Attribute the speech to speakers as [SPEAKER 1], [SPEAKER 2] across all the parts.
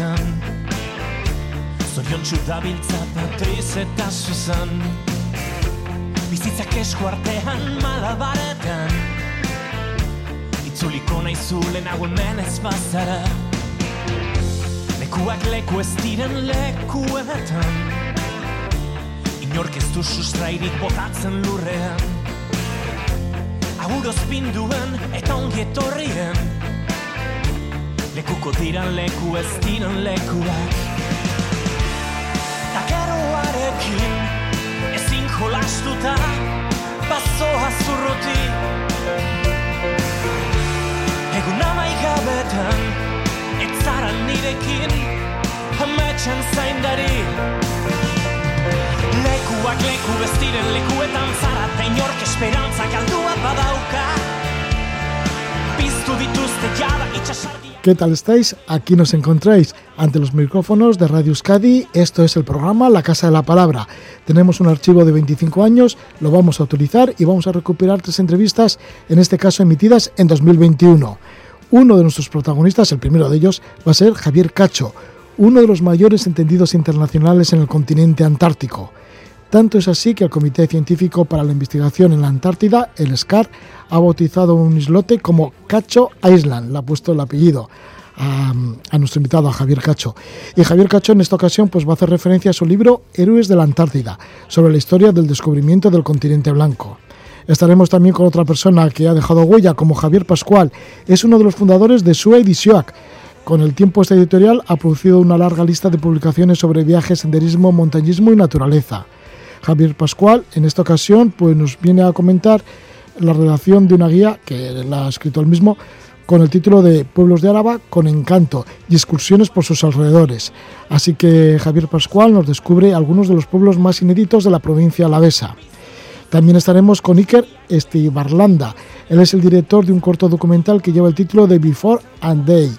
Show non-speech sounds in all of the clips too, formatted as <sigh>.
[SPEAKER 1] lekuetan Zorion txudabiltza Patriz eta Susan. Bizitzak esku artean malabaretan. Itzuliko nahi zulen hau hemen ez bazara. Lekuak leku ez diren lekuetan Inork ez du sustrairik botatzen lurrean. Aguroz pinduen eta ongietorrien Lekuko diran leku ez diren lekuak. Takeroarekin ezin jolastuta Bazoa zurruti. Egun amaigabetan Ez zara nirekin Ametxan zaindari. Lekuak leku ez diren lekuetan zara Eta inork esperantza galdua badauka
[SPEAKER 2] ¿Qué tal estáis? Aquí nos encontráis ante los micrófonos de Radio Euskadi. Esto es el programa La Casa de la Palabra. Tenemos un archivo de 25 años, lo vamos a utilizar y vamos a recuperar tres entrevistas, en este caso emitidas en 2021. Uno de nuestros protagonistas, el primero de ellos, va a ser Javier Cacho, uno de los mayores entendidos internacionales en el continente antártico. Tanto es así que el Comité Científico para la Investigación en la Antártida, el SCAR, ha bautizado un islote como Cacho Island, le ha puesto el apellido a, nuestro invitado, a Javier Cacho. Y Javier Cacho en esta ocasión pues, va a hacer referencia a su libro Héroes de la Antártida, sobre la historia del descubrimiento del continente blanco. Estaremos también con otra persona que ha dejado huella, como Javier Pascual. Es uno de los fundadores de SUA y. Con el tiempo esta editorial ha producido una larga lista de publicaciones sobre viajes, senderismo, montañismo y naturaleza. Javier Pascual, en esta ocasión, pues nos viene a comentar la redacción de una guía que la ha escrito él mismo con el título de Pueblos de Álava con encanto y excursiones por sus alrededores. Así que Javier Pascual nos descubre algunos de los pueblos más inéditos de la provincia alavesa. También estaremos con Iker Estibarlanda. Él es el director de un corto documental que lleva el título de Before and Day,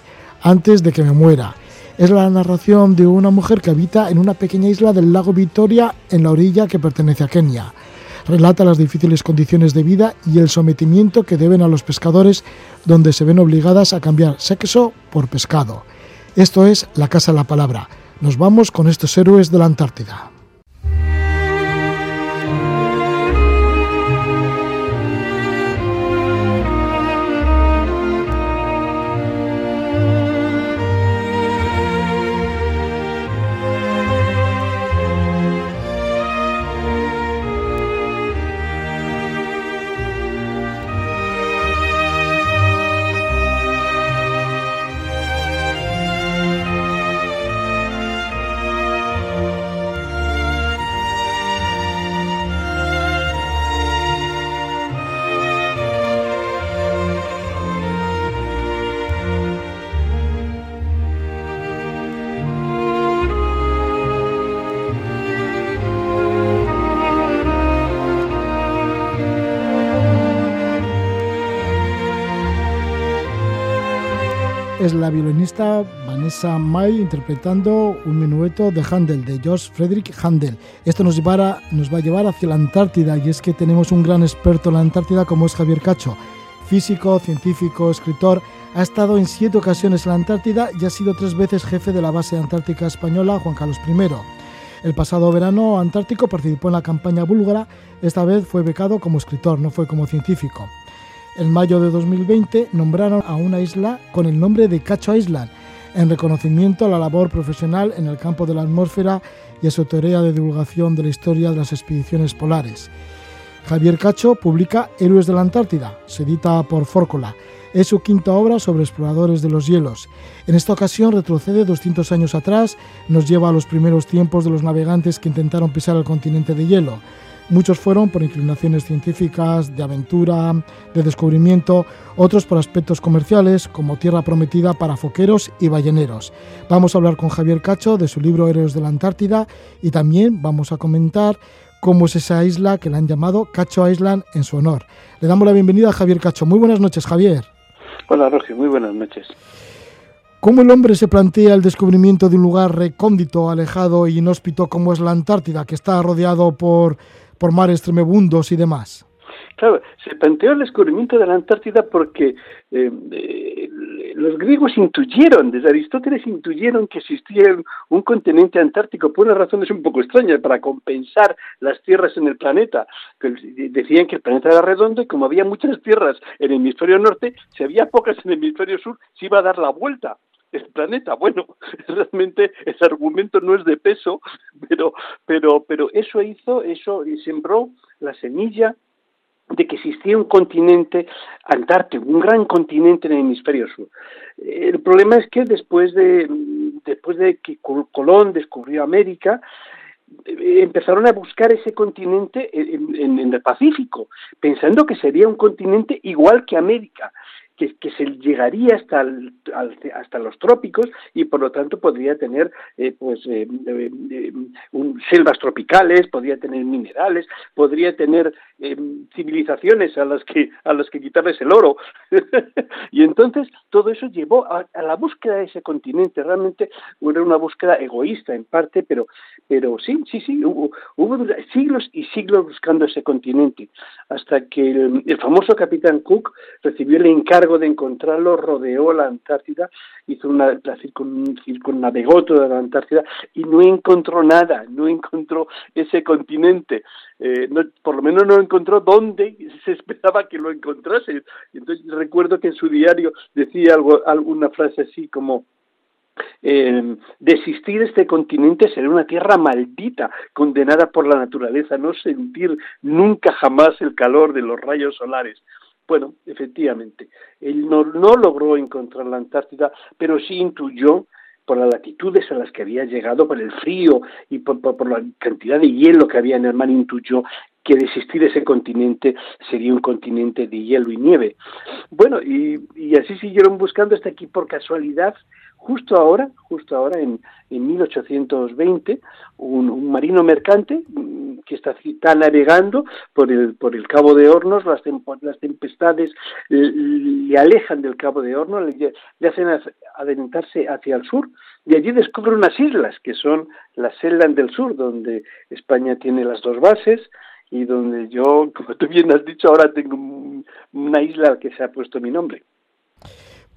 [SPEAKER 2] antes de que me muera es la narración de una mujer que habita en una pequeña isla del lago Victoria en la orilla que pertenece a Kenia. Relata las difíciles condiciones de vida y el sometimiento que deben a los pescadores donde se ven obligadas a cambiar sexo por pescado. Esto es La Casa de la Palabra. Nos vamos con estos héroes de la Antártida. Es la violinista Vanessa May interpretando un minueto de Handel, de George Frederick Handel. Esto nos, nos va a llevar hacia la Antártida y es que tenemos un gran experto en la Antártida como es Javier Cacho, físico, científico, escritor. Ha estado en siete ocasiones en la Antártida y ha sido tres veces jefe de la base antártica española Juan Carlos I. El pasado verano antártico participó en la campaña búlgara, esta vez fue becado como escritor, no fue como científico. En mayo de 2020 nombraron a una isla con el nombre de Cacho Island, en reconocimiento a la labor profesional en el campo de la atmósfera y a su teoría de divulgación de la historia de las expediciones polares. Javier Cacho publica Héroes de la Antártida, se edita por Fórcola. Es su quinta obra sobre exploradores de los hielos. En esta ocasión retrocede 200 años atrás, nos lleva a los primeros tiempos de los navegantes que intentaron pisar el continente de hielo. Muchos fueron por inclinaciones científicas, de aventura, de descubrimiento, otros por aspectos comerciales, como Tierra Prometida para foqueros y balleneros. Vamos a hablar con Javier Cacho de su libro Héroes de la Antártida y también vamos a comentar cómo es esa isla que le han llamado Cacho Island en su honor. Le damos la bienvenida a Javier Cacho. Muy buenas noches, Javier.
[SPEAKER 3] Hola, Roger. Muy buenas noches.
[SPEAKER 2] ¿Cómo el hombre se plantea el descubrimiento de un lugar recóndito, alejado e inhóspito como es la Antártida, que está rodeado por por mares tremebundos y demás.
[SPEAKER 3] Claro, se planteó el descubrimiento de la Antártida porque eh, eh, los griegos intuyeron, desde Aristóteles intuyeron que existía un continente antártico por unas razones un poco extrañas, para compensar las tierras en el planeta. Decían que el planeta era redondo y como había muchas tierras en el hemisferio norte, si había pocas en el hemisferio sur, se iba a dar la vuelta el planeta. Bueno, <laughs> realmente el argumento no es de peso, pero, pero, pero eso hizo, eso sembró la semilla de que existía un continente antártico, un gran continente en el hemisferio sur. El problema es que después de, después de que Colón descubrió América, empezaron a buscar ese continente en, en, el Pacífico, pensando que sería un continente igual que América que, se llegaría hasta, hasta los trópicos y por lo tanto podría tener eh, pues eh, eh, selvas tropicales, podría tener minerales, podría tener civilizaciones a las que a las que quitarles el oro. <laughs> Y entonces todo eso llevó a, la búsqueda de ese continente. Realmente era una búsqueda egoísta en parte pero pero sí sí sí hubo, hubo siglos y siglos buscando ese continente hasta que el famoso capitán Cook recibió el encargo de encontrarlo, rodeó la Antártida, hizo una, la circunnavegó toda la Antártida y no encontró nada, no encontró ese continente, eh, por lo menos no encontró dónde <laughs> se esperaba que lo encontrase. Entonces recuerdo que en su diario decía algo, alguna frase así como eh, desistir de este continente será una tierra maldita, condenada por la naturaleza, no sentir nunca jamás el calor de los rayos solares. Bueno, efectivamente, él no, logró encontrar la Antártida, pero sí intuyó por las latitudes a las que había llegado, por el frío y por, la cantidad de hielo que había en el mar, intuyó que desistir de ese continente sería un continente de hielo y nieve. Bueno, y, y así siguieron buscando hasta aquí por casualidad Justo ahora, justo ahora en, en 1820, un, marino mercante mm, que está, navegando por el, por el Cabo de Hornos, las, las tempestades le, alejan del Cabo de Hornos, le, hacen adentrarse hacia el sur, y allí descubre unas islas, que son las Selland del Sur, donde España tiene las dos bases, y donde yo, <laughs> como tú bien has dicho, ahora tengo una isla que se ha puesto mi nombre.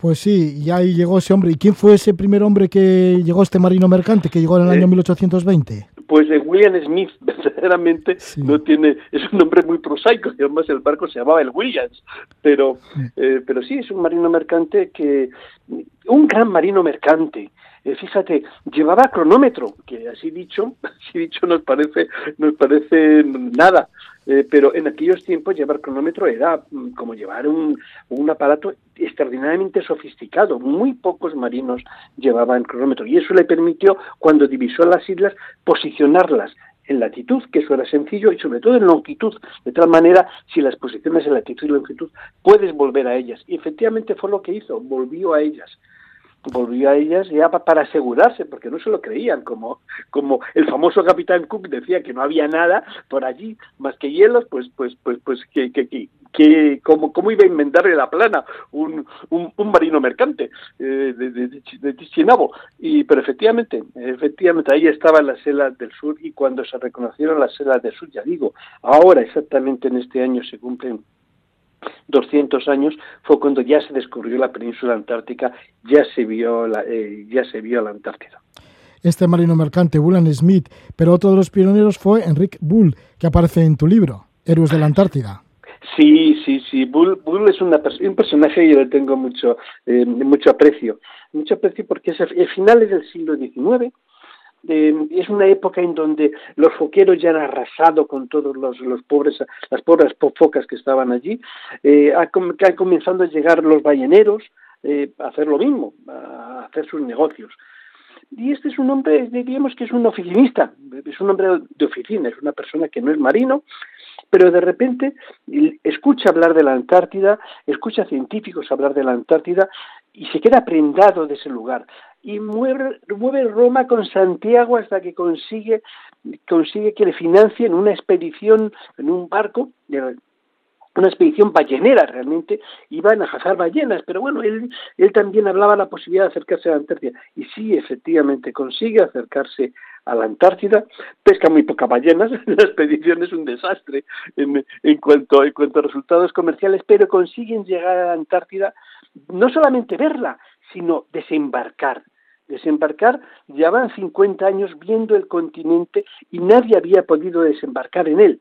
[SPEAKER 2] Pues sí, y ahí llegó ese hombre. ¿Y quién fue ese primer hombre que llegó este marino mercante, que llegó en el año 1820? Eh,
[SPEAKER 3] pues eh, William Smith, <laughs> verdaderamente, no tiene, es un nombre muy prosaico, y además el barco se llamaba el Williams, pero, eh, pero sí, es un marino mercante que, un gran marino mercante, fíjate, llevaba cronómetro, que así dicho, <laughs> así dicho nos parece, nos parece nada, eh, pero en aquellos tiempos llevar cronómetro era mm, como llevar un, un, aparato extraordinariamente sofisticado. Muy pocos marinos llevaban cronómetro y eso le permitió, cuando divisó las islas, posicionarlas en latitud, que eso era sencillo, y sobre todo en longitud, de tal manera, si las posiciones en latitud y longitud, puedes volver a ellas. Y efectivamente fue lo que hizo, volvió a ellas volvió a ellas ya para asegurarse, porque no se lo creían, como, como el famoso capitán Cook decía que no había nada por allí más que hielos, pues, pues, pues, pues, que, que, que, que cómo, cómo iba a inventarle la plana un, un, un marino mercante eh, de, de, de. Y, pero efectivamente, efectivamente, ahí estaban las selas del sur y cuando se reconocieron las selas del sur, ya digo, ahora exactamente en este año se cumplen 200 años fue cuando ya se descubrió la península antártica, ya se vio la, eh, ya se vio la Antártida.
[SPEAKER 2] Este marino mercante, Bullan Smith, pero otro de los pioneros fue Enrique Bull, que aparece en tu libro, Héroes de la Antártida.
[SPEAKER 3] Sí, sí, sí. Bull, Bull es una un personaje y yo le tengo mucho, eh, mucho aprecio. Mucho aprecio porque es el, finales del siglo XIX, es una época en donde los foqueros ya han arrasado con todos los, los pobres, las pobres focas que estaban allí, eh, han, comenzado a llegar los balleneros eh, a hacer lo mismo, a hacer sus negocios. Y este es un hombre, diríamos que es un oficinista, es un hombre de oficina, es una persona que no es marino, pero de repente escucha hablar de la Antártida, escucha científicos hablar de la Antártida y se queda prendado de ese lugar. Y mueve, mueve Roma con Santiago hasta que consigue, consigue que le financien una expedición en un barco una expedición ballenera realmente, iban a cazar ballenas, pero bueno, él, él también hablaba la posibilidad de acercarse a la Antártida, y sí, efectivamente, consigue acercarse a la Antártida, pesca muy pocas ballenas, <laughs> la expedición es un desastre en, en, cuanto, en cuanto a resultados comerciales, pero consiguen llegar a la Antártida, no solamente verla, sino desembarcar. Desembarcar, llevaban 50 años viendo el continente y nadie había podido desembarcar en él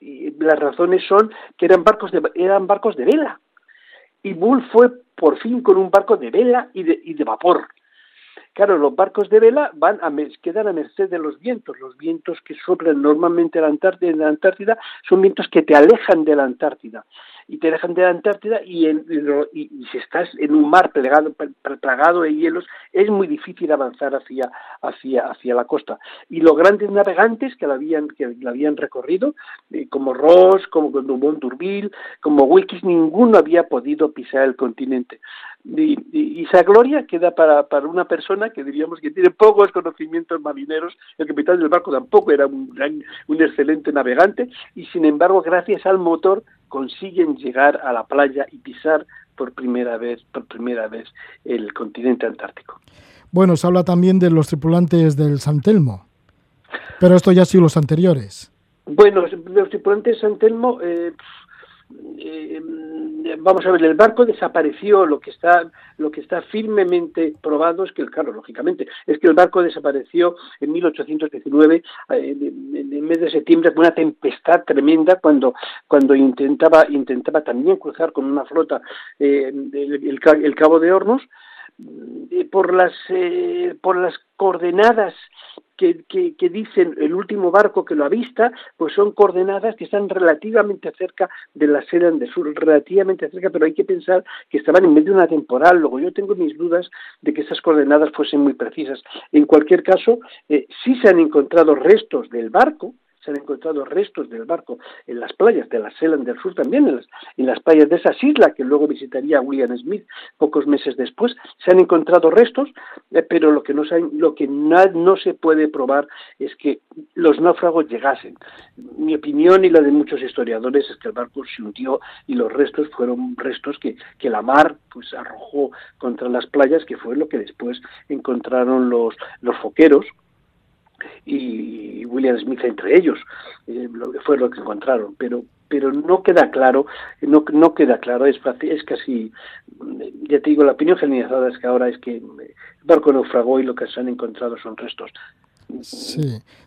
[SPEAKER 3] y las razones son que eran barcos de, eran barcos de vela. Y Bull fue por fin con un barco de vela y de, y de vapor. Claro, los barcos de vela van a, quedan a merced de los vientos. Los vientos que soplan normalmente en la, Antártida, en la Antártida son vientos que te alejan de la Antártida y te dejan de la Antártida y, y, si estás en un mar plagado, de hielos es muy difícil avanzar hacia, hacia, hacia la costa. Y los grandes navegantes que la habían, que la habían recorrido, eh, como Ross, como Dumont Durville, como Wilkes, ninguno había podido pisar el continente. Y, y, esa gloria queda para, para una persona que diríamos que tiene pocos conocimientos marineros, el capitán del barco tampoco era un, un excelente navegante, y sin embargo, gracias al motor, consiguen llegar a la playa y pisar por primera vez, por primera vez el continente antártico.
[SPEAKER 2] Bueno, se habla también de los tripulantes del San Telmo, pero esto ya ha sido los anteriores.
[SPEAKER 3] Bueno, los tripulantes de San Telmo, eh, eh, vamos a ver, el barco desapareció, lo que está, lo que está firmemente probado es que, el claro, lógicamente, es que el barco desapareció en 1819, eh, en el mes de septiembre, con una tempestad tremenda, cuando, cuando intentaba, intentaba también cruzar con una flota eh, el, el, Cabo de Hornos, por las por las coordenadas que, que, dicen el último barco que lo avista, pues son coordenadas que están relativamente cerca de la Seran de Sur, relativamente cerca, pero hay que pensar que estaban en medio de una temporal. Luego yo tengo mis dudas de que esas coordenadas fuesen muy precisas. En cualquier caso, eh, sí se han encontrado restos del barco, se han encontrado restos del barco en las playas de la Seland del Sur también, en las, playas de esas islas que luego visitaría William Smith pocos meses después, se han encontrado restos, eh, pero lo que, no se, puede probar es que los náufragos llegasen. Mi opinión y la de muchos historiadores es que el barco se hundió y los restos fueron restos que, la mar pues arrojó contra las playas, que fue lo que después encontraron los foqueros, y William Smith entre ellos, eh, fue lo que encontraron, pero pero no queda claro, no, no queda claro, es, es casi, ya te digo, la opinión generalizada es que ahora es que el barco naufragó y lo que se han encontrado son restos.
[SPEAKER 2] Sí,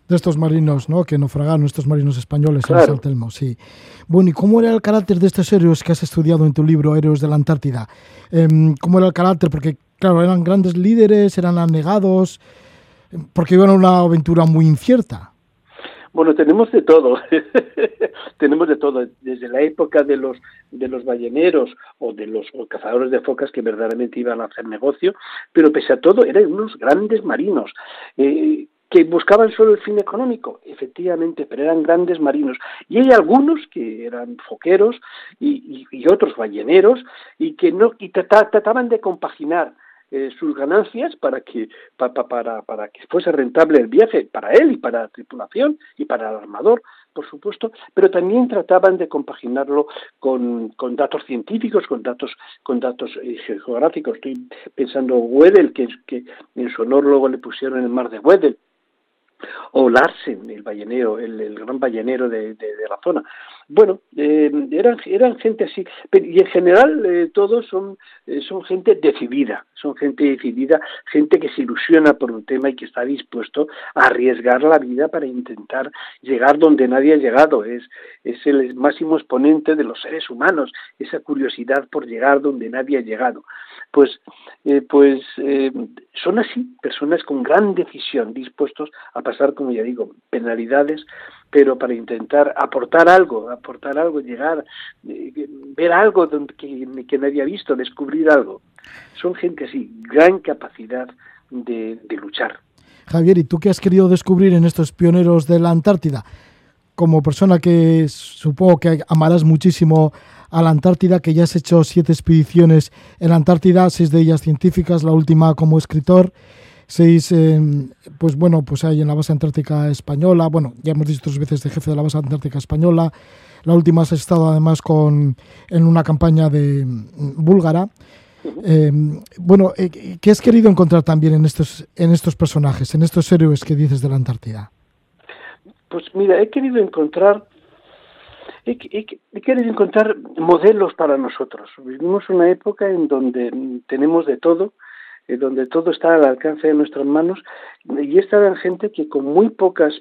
[SPEAKER 2] de estos marinos, ¿no? Que naufragaron, estos marinos españoles en San Telmo, sí. Bueno, ¿y cómo era el carácter de estos héroes que has estudiado en tu libro, Héroes de la Antártida? Em, ¿Cómo era el carácter? Porque, claro, eran grandes líderes, eran anegados, porque iban a una aventura muy incierta.
[SPEAKER 3] Bueno, tenemos de todo, <laughs> tenemos de todo, desde la época de los de los balleneros o de los cazadores de focas que verdaderamente iban a hacer negocio, pero pese a todo eran unos grandes marinos. Eh, que buscaban solo el fin económico, efectivamente, pero eran grandes marinos. Y hay algunos que eran foqueros y, y, otros balleneros y que no y trataban de compaginar eh, sus ganancias para que para, para que fuese rentable el viaje para él y para la tripulación y para el armador por supuesto pero también trataban de compaginarlo con, con datos científicos con datos con datos eh, geográficos. Estoy pensando Weddell que, que en su honor luego le pusieron el mar de Weddell o Larsen, el ballenero, el, gran ballenero de, la zona. Bueno, eh, eran, eran gente así, y en general eh, todos son, eh, son gente decidida, son gente decidida, gente que se ilusiona por un tema y que está dispuesto a arriesgar la vida para intentar llegar donde nadie ha llegado. Es, es el máximo exponente de los seres humanos, esa curiosidad por llegar donde nadie ha llegado. Pues, pues son así, personas con gran decisión, dispuestos a pasar, como ya digo, penalidades, pero para intentar aportar algo, aportar algo, llegar, eh, ver algo que, que nadie ha visto, descubrir algo. Son gente así, gran capacidad de, de luchar.
[SPEAKER 2] Javier, ¿y tú qué has querido descubrir en estos pioneros de la Antártida? Como persona que supongo que amarás muchísimo a la Antártida, que ya has hecho siete expediciones en la Antártida, seis de ellas científicas, la última como escritor seis, pues bueno, pues hay en la base antártica española, bueno, ya hemos dicho tres veces de jefe de la base antártica española, La última has estado además con, en una campaña de mm, búlgara. Eh, bueno, eh, ¿qué has querido encontrar también en estos, en estos personajes, en estos héroes que dices de la Antártida?
[SPEAKER 3] Pues mira, he querido encontrar he, querido encontrar modelos para nosotros. Vivimos una época en donde tenemos de todo, en donde todo está al alcance de nuestras manos, y esta eran gente que con muy pocas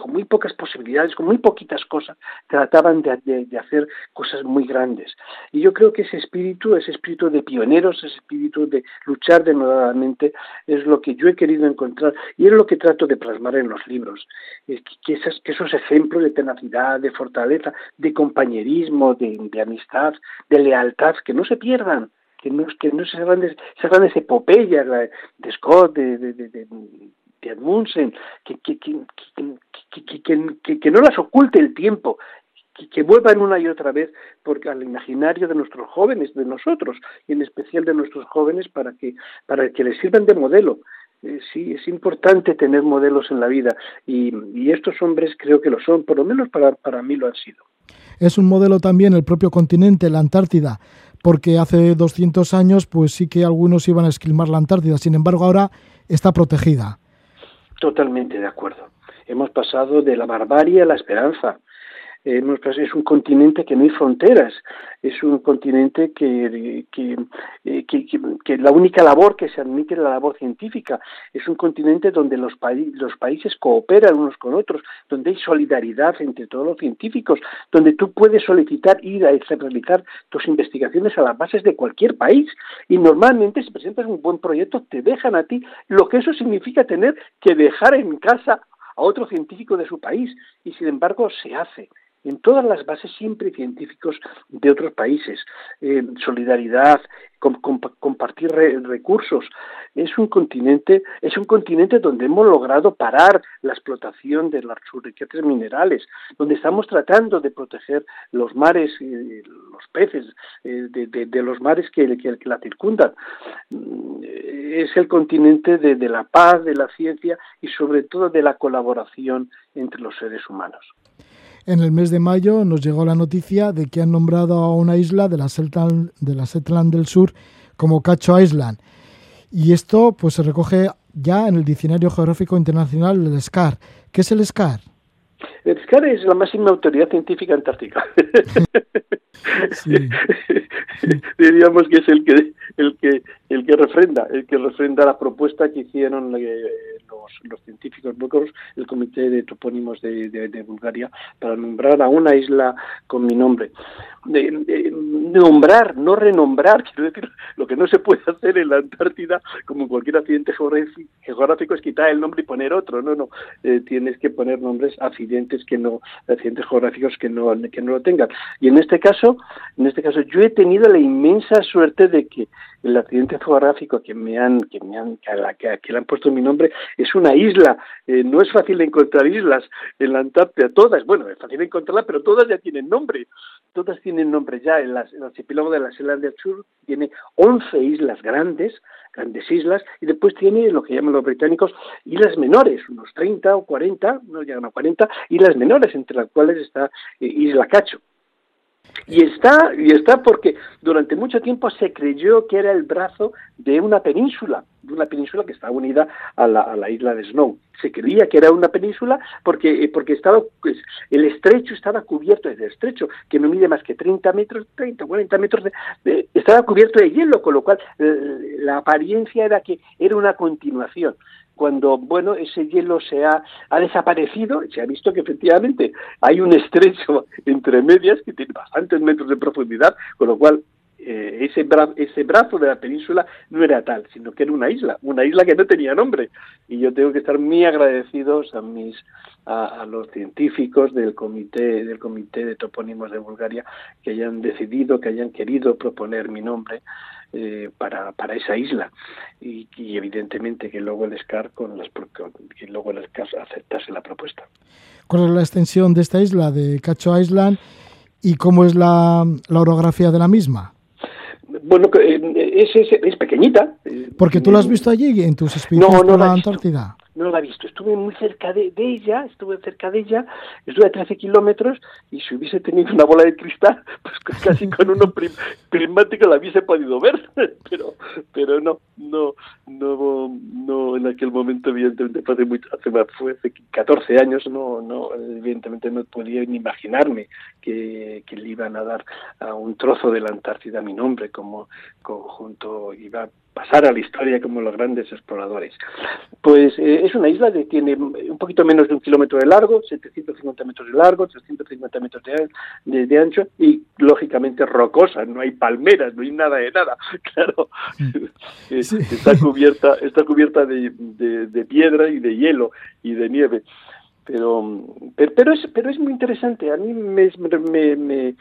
[SPEAKER 3] con muy pocas posibilidades, con muy poquitas cosas, trataban de, hacer cosas muy grandes. Y yo creo que ese espíritu, ese espíritu de pioneros, ese espíritu de luchar denodadamente, es lo que yo he querido encontrar y es lo que trato de plasmar en los libros. Que, que esos ejemplos de tenacidad, de fortaleza, de compañerismo, de, amistad, de lealtad, que no se pierdan que no, que no se grandes, esas grandes epopeyas de Scott, de, de, de Edmundsen, que, que, que, que, no las oculte el tiempo, que, vuelvan una y otra vez porque al imaginario de nuestros jóvenes, de nosotros, y en especial de nuestros jóvenes, para que, para que les sirvan de modelo. Eh, sí, es importante tener modelos en la vida y, y, estos hombres creo que lo son, por lo menos para, para mí lo han sido.
[SPEAKER 2] Es un modelo también el propio continente, la Antártida, porque hace 200 años pues sí que algunos iban a esquilmar la Antártida, sin embargo ahora está protegida.
[SPEAKER 3] Totalmente de acuerdo. Hemos pasado de la barbarie a la esperanza. Es un continente que no hay fronteras, es un continente que, que, eh, que, que, la única labor que se admite es la labor científica, es un continente donde los, los países cooperan unos con otros, donde hay solidaridad entre todos los científicos, donde tú puedes solicitar ir a realizar tus investigaciones a las bases de cualquier país. Y normalmente si presentas un buen proyecto te dejan a ti, lo que eso significa tener que dejar en casa a otro científico de su país. Y sin embargo se hace en todas las bases siempre científicos de otros países, eh, solidaridad, compartir recursos. Es un continente, es un continente donde hemos logrado parar la explotación de las riquezas minerales, donde estamos tratando de proteger los mares, eh, los peces eh, de, los mares que, la circundan. Mm, es el continente de la paz, de la ciencia y sobre todo de la colaboración entre los seres humanos.
[SPEAKER 2] En el mes de mayo nos llegó la noticia de que han nombrado a una isla de la Shetland, de la del Sur como Cacho Island. Y esto pues se recoge ya en el Diccionario Geográfico Internacional del SCAR. ¿Qué es el SCAR?
[SPEAKER 3] El SCAR es la máxima autoridad científica antártica. <laughs> Diríamos que es el que el que el que refrenda, el que refrenda la propuesta que hicieron eh, los, científicos búlgaros, el Comité de Topónimos de, Bulgaria, para nombrar a una isla con mi nombre. Nombrar, no renombrar, <laughs> quiero decir, lo que no se puede hacer en la Antártida, como cualquier accidente geográfico, es quitar el nombre y poner otro. No, no, eh, tienes que poner nombres accidentes que no, accidentes geográficos que no, que no lo tengan. Y en este caso, en este caso, yo he tenido la inmensa suerte de que el accidente geográfico que me han, que me han, a la que, le han puesto mi nombre es una isla. Eh, no es fácil encontrar islas en la Antártida, todas, bueno, es fácil encontrarlas, pero todas ya tienen nombre. Todas tienen nombre ya. En el archipiélago de las Islas del Sur tiene 11 islas grandes, grandes islas, y después tiene lo que llaman los británicos islas menores, unos 30 o 40, no llegan a 40, islas menores, entre las cuales está eh, Isla Cacho. Y está, y está porque durante mucho tiempo se creyó que era el brazo de una península, de una península que está unida a la, a la isla de Snow. Se creía que era una península porque, eh, porque estaba, pues, el estrecho estaba cubierto, el estrecho, que no mide más que 30 metros, 30, 40 metros, de, estaba cubierto de hielo, con lo cual la apariencia era que era una continuación cuando bueno ese hielo se ha, ha, desaparecido, se ha visto que efectivamente hay un estrecho <laughs> entre medias que tiene bastantes metros de profundidad, con lo cual eh, ese, ese brazo de la península no era tal, sino que era una isla, una isla que no tenía nombre. Y yo tengo que estar muy agradecidos a mis a, los científicos del comité del comité de topónimos de Bulgaria que hayan decidido, que hayan querido proponer mi nombre eh, para, para esa isla y, evidentemente que luego el SCAR con las que luego el SCAR aceptase la propuesta.
[SPEAKER 2] ¿Cuál es la extensión de esta isla de Cacho Island y cómo es la, la orografía de la misma?
[SPEAKER 3] Bueno, eh, es, es, pequeñita.
[SPEAKER 2] Porque tú la has visto allí en tus expediciones no, no la Antártida.
[SPEAKER 3] No la he visto. Estuve muy cerca de, ella, estuve cerca de ella, estuve a 13 kilómetros y si hubiese tenido una bola de cristal, <laughs> pues casi con uno prismático la hubiese podido ver, <laughs> pero pero no, no, no, no en aquel momento evidentemente hace, mucho, hace, fue hace 14 años, no, no, evidentemente no podía ni imaginarme que, que le iban a dar a un trozo de la Antártida mi nombre como conjunto iba pasar a la historia como los grandes exploradores. Pues eh, es una isla que tiene un poquito menos de un kilómetro de largo, 750 metros de largo, 350 metros de, de, ancho y lógicamente rocosa, no hay palmeras, no hay nada de nada, <laughs> claro. Está cubierta, está cubierta de, de piedra y de hielo y de nieve pero, pero, es, pero es muy interesante. A mí me, me, me,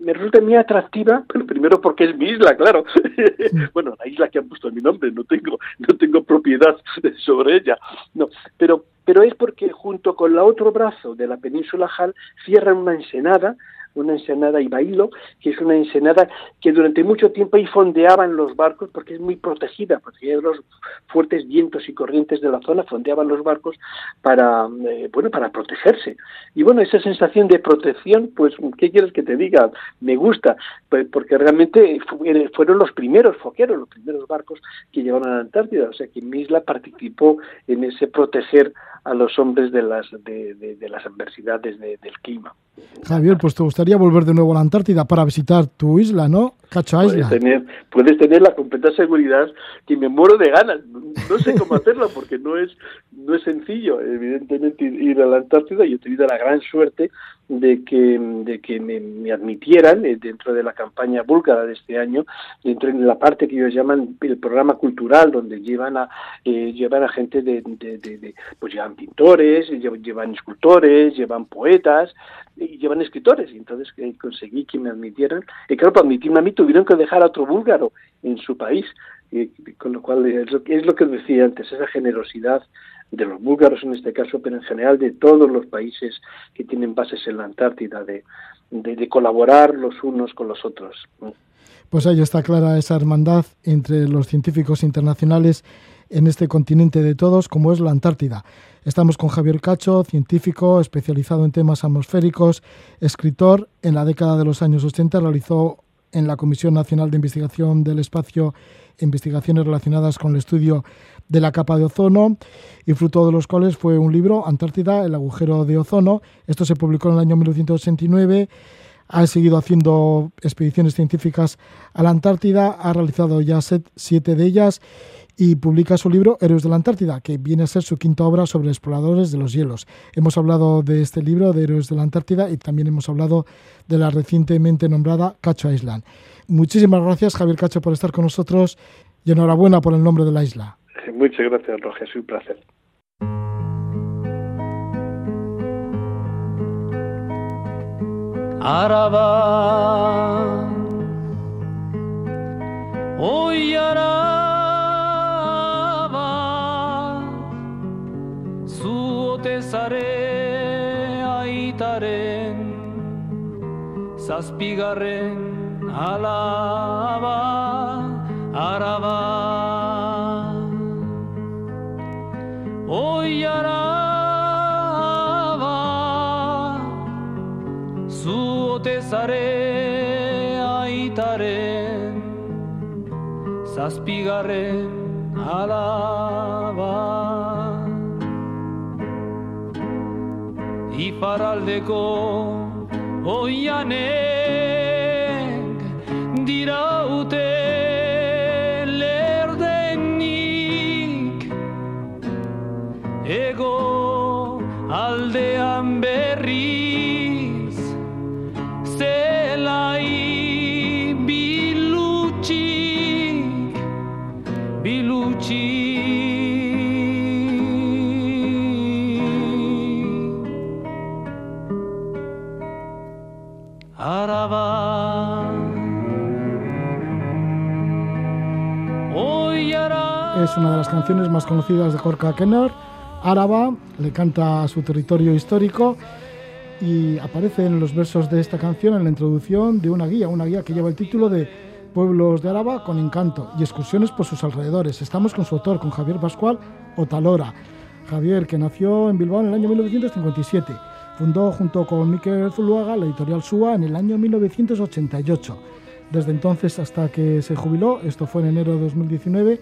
[SPEAKER 3] me resulta muy atractiva, pero primero porque es mi isla, claro. <laughs> bueno, la isla que han puesto mi nombre, no tengo, no tengo propiedad <laughs> sobre ella. No, pero, pero es porque junto con la otro brazo de la península Hal cierran una ensenada una ensenada Ibailo, que es una ensenada que durante mucho tiempo ahí fondeaban los barcos porque es muy protegida, porque los fuertes vientos y corrientes de la zona fondeaban los barcos para, eh, bueno, para protegerse. Y bueno, esa sensación de protección, pues, ¿qué quieres que te diga? Me gusta, pues, porque realmente fueron los primeros foqueros, los primeros barcos que llevaron a la Antártida, o sea que mi isla participó en ese proteger a los hombres de las, de, de, las adversidades del clima.
[SPEAKER 2] Javier, pues te gustaría volver de nuevo a la Antártida para visitar tu isla, ¿no? Cacho
[SPEAKER 3] Isla. Puedes tener, puedes tener la completa seguridad que me muero de ganas. No sé cómo hacerlo porque no es, no es sencillo, evidentemente, ir a la Antártida. Yo he tenido la gran suerte de que, de que me, admitieran eh, dentro de la campaña búlgara de este año, dentro de la parte que ellos llaman el programa cultural, donde llevan a, eh, llevan a gente de, de, pues llevan pintores, llevan escultores, llevan poetas, y llevan escritores, y entonces eh, conseguí que me admitieran, y claro, para admitirme a mí tuvieron que dejar a otro búlgaro en su país, y, con lo cual es lo, es lo que decía antes, esa generosidad de los búlgaros en este caso, pero en general de todos los países que tienen bases en la Antártida, de, de, colaborar los unos con los otros.
[SPEAKER 2] Pues ahí está clara esa hermandad entre los científicos internacionales en este continente de todos, como es la Antártida. Estamos con Javier Cacho, científico especializado en temas atmosféricos, escritor. En la década de los años 80 realizó en la Comisión Nacional de Investigación del Espacio investigaciones relacionadas con el estudio de la capa de ozono y fruto de los cuales fue un libro, Antártida, el agujero de ozono. Esto se publicó en el año 1989. Ha seguido haciendo expediciones científicas a la Antártida, ha realizado ya siete de ellas y publica su libro Héroes de la Antártida, que viene a ser su quinta obra sobre exploradores de los hielos. Hemos hablado de este libro de Héroes de la Antártida y también hemos hablado de la recientemente nombrada Cacho Island. Muchísimas gracias, Javier Cacho, por estar con nosotros y enhorabuena por el nombre de la isla.
[SPEAKER 3] Muchas gracias, Roger, es un placer.
[SPEAKER 4] Araba, hoy Araba, su tesare aitaren, saspigarren alaba, araba. Oi araba, zuote zare aitaren, zazpigarren alaba. Iparaldeko oianen, diraute ego
[SPEAKER 2] Es una de las canciones más conocidas de Jorka Kenner Áraba, le canta a su territorio histórico y aparece en los versos de esta canción en la introducción de una guía, una guía que lleva el título de Pueblos de Áraba con encanto y excursiones por sus alrededores. Estamos con su autor, con Javier Pascual Otalora. Javier, que nació en Bilbao en el año 1957. Fundó junto con Miquel Zuluaga la editorial SUA en el año 1988. Desde entonces hasta que se jubiló, esto fue en enero de 2019,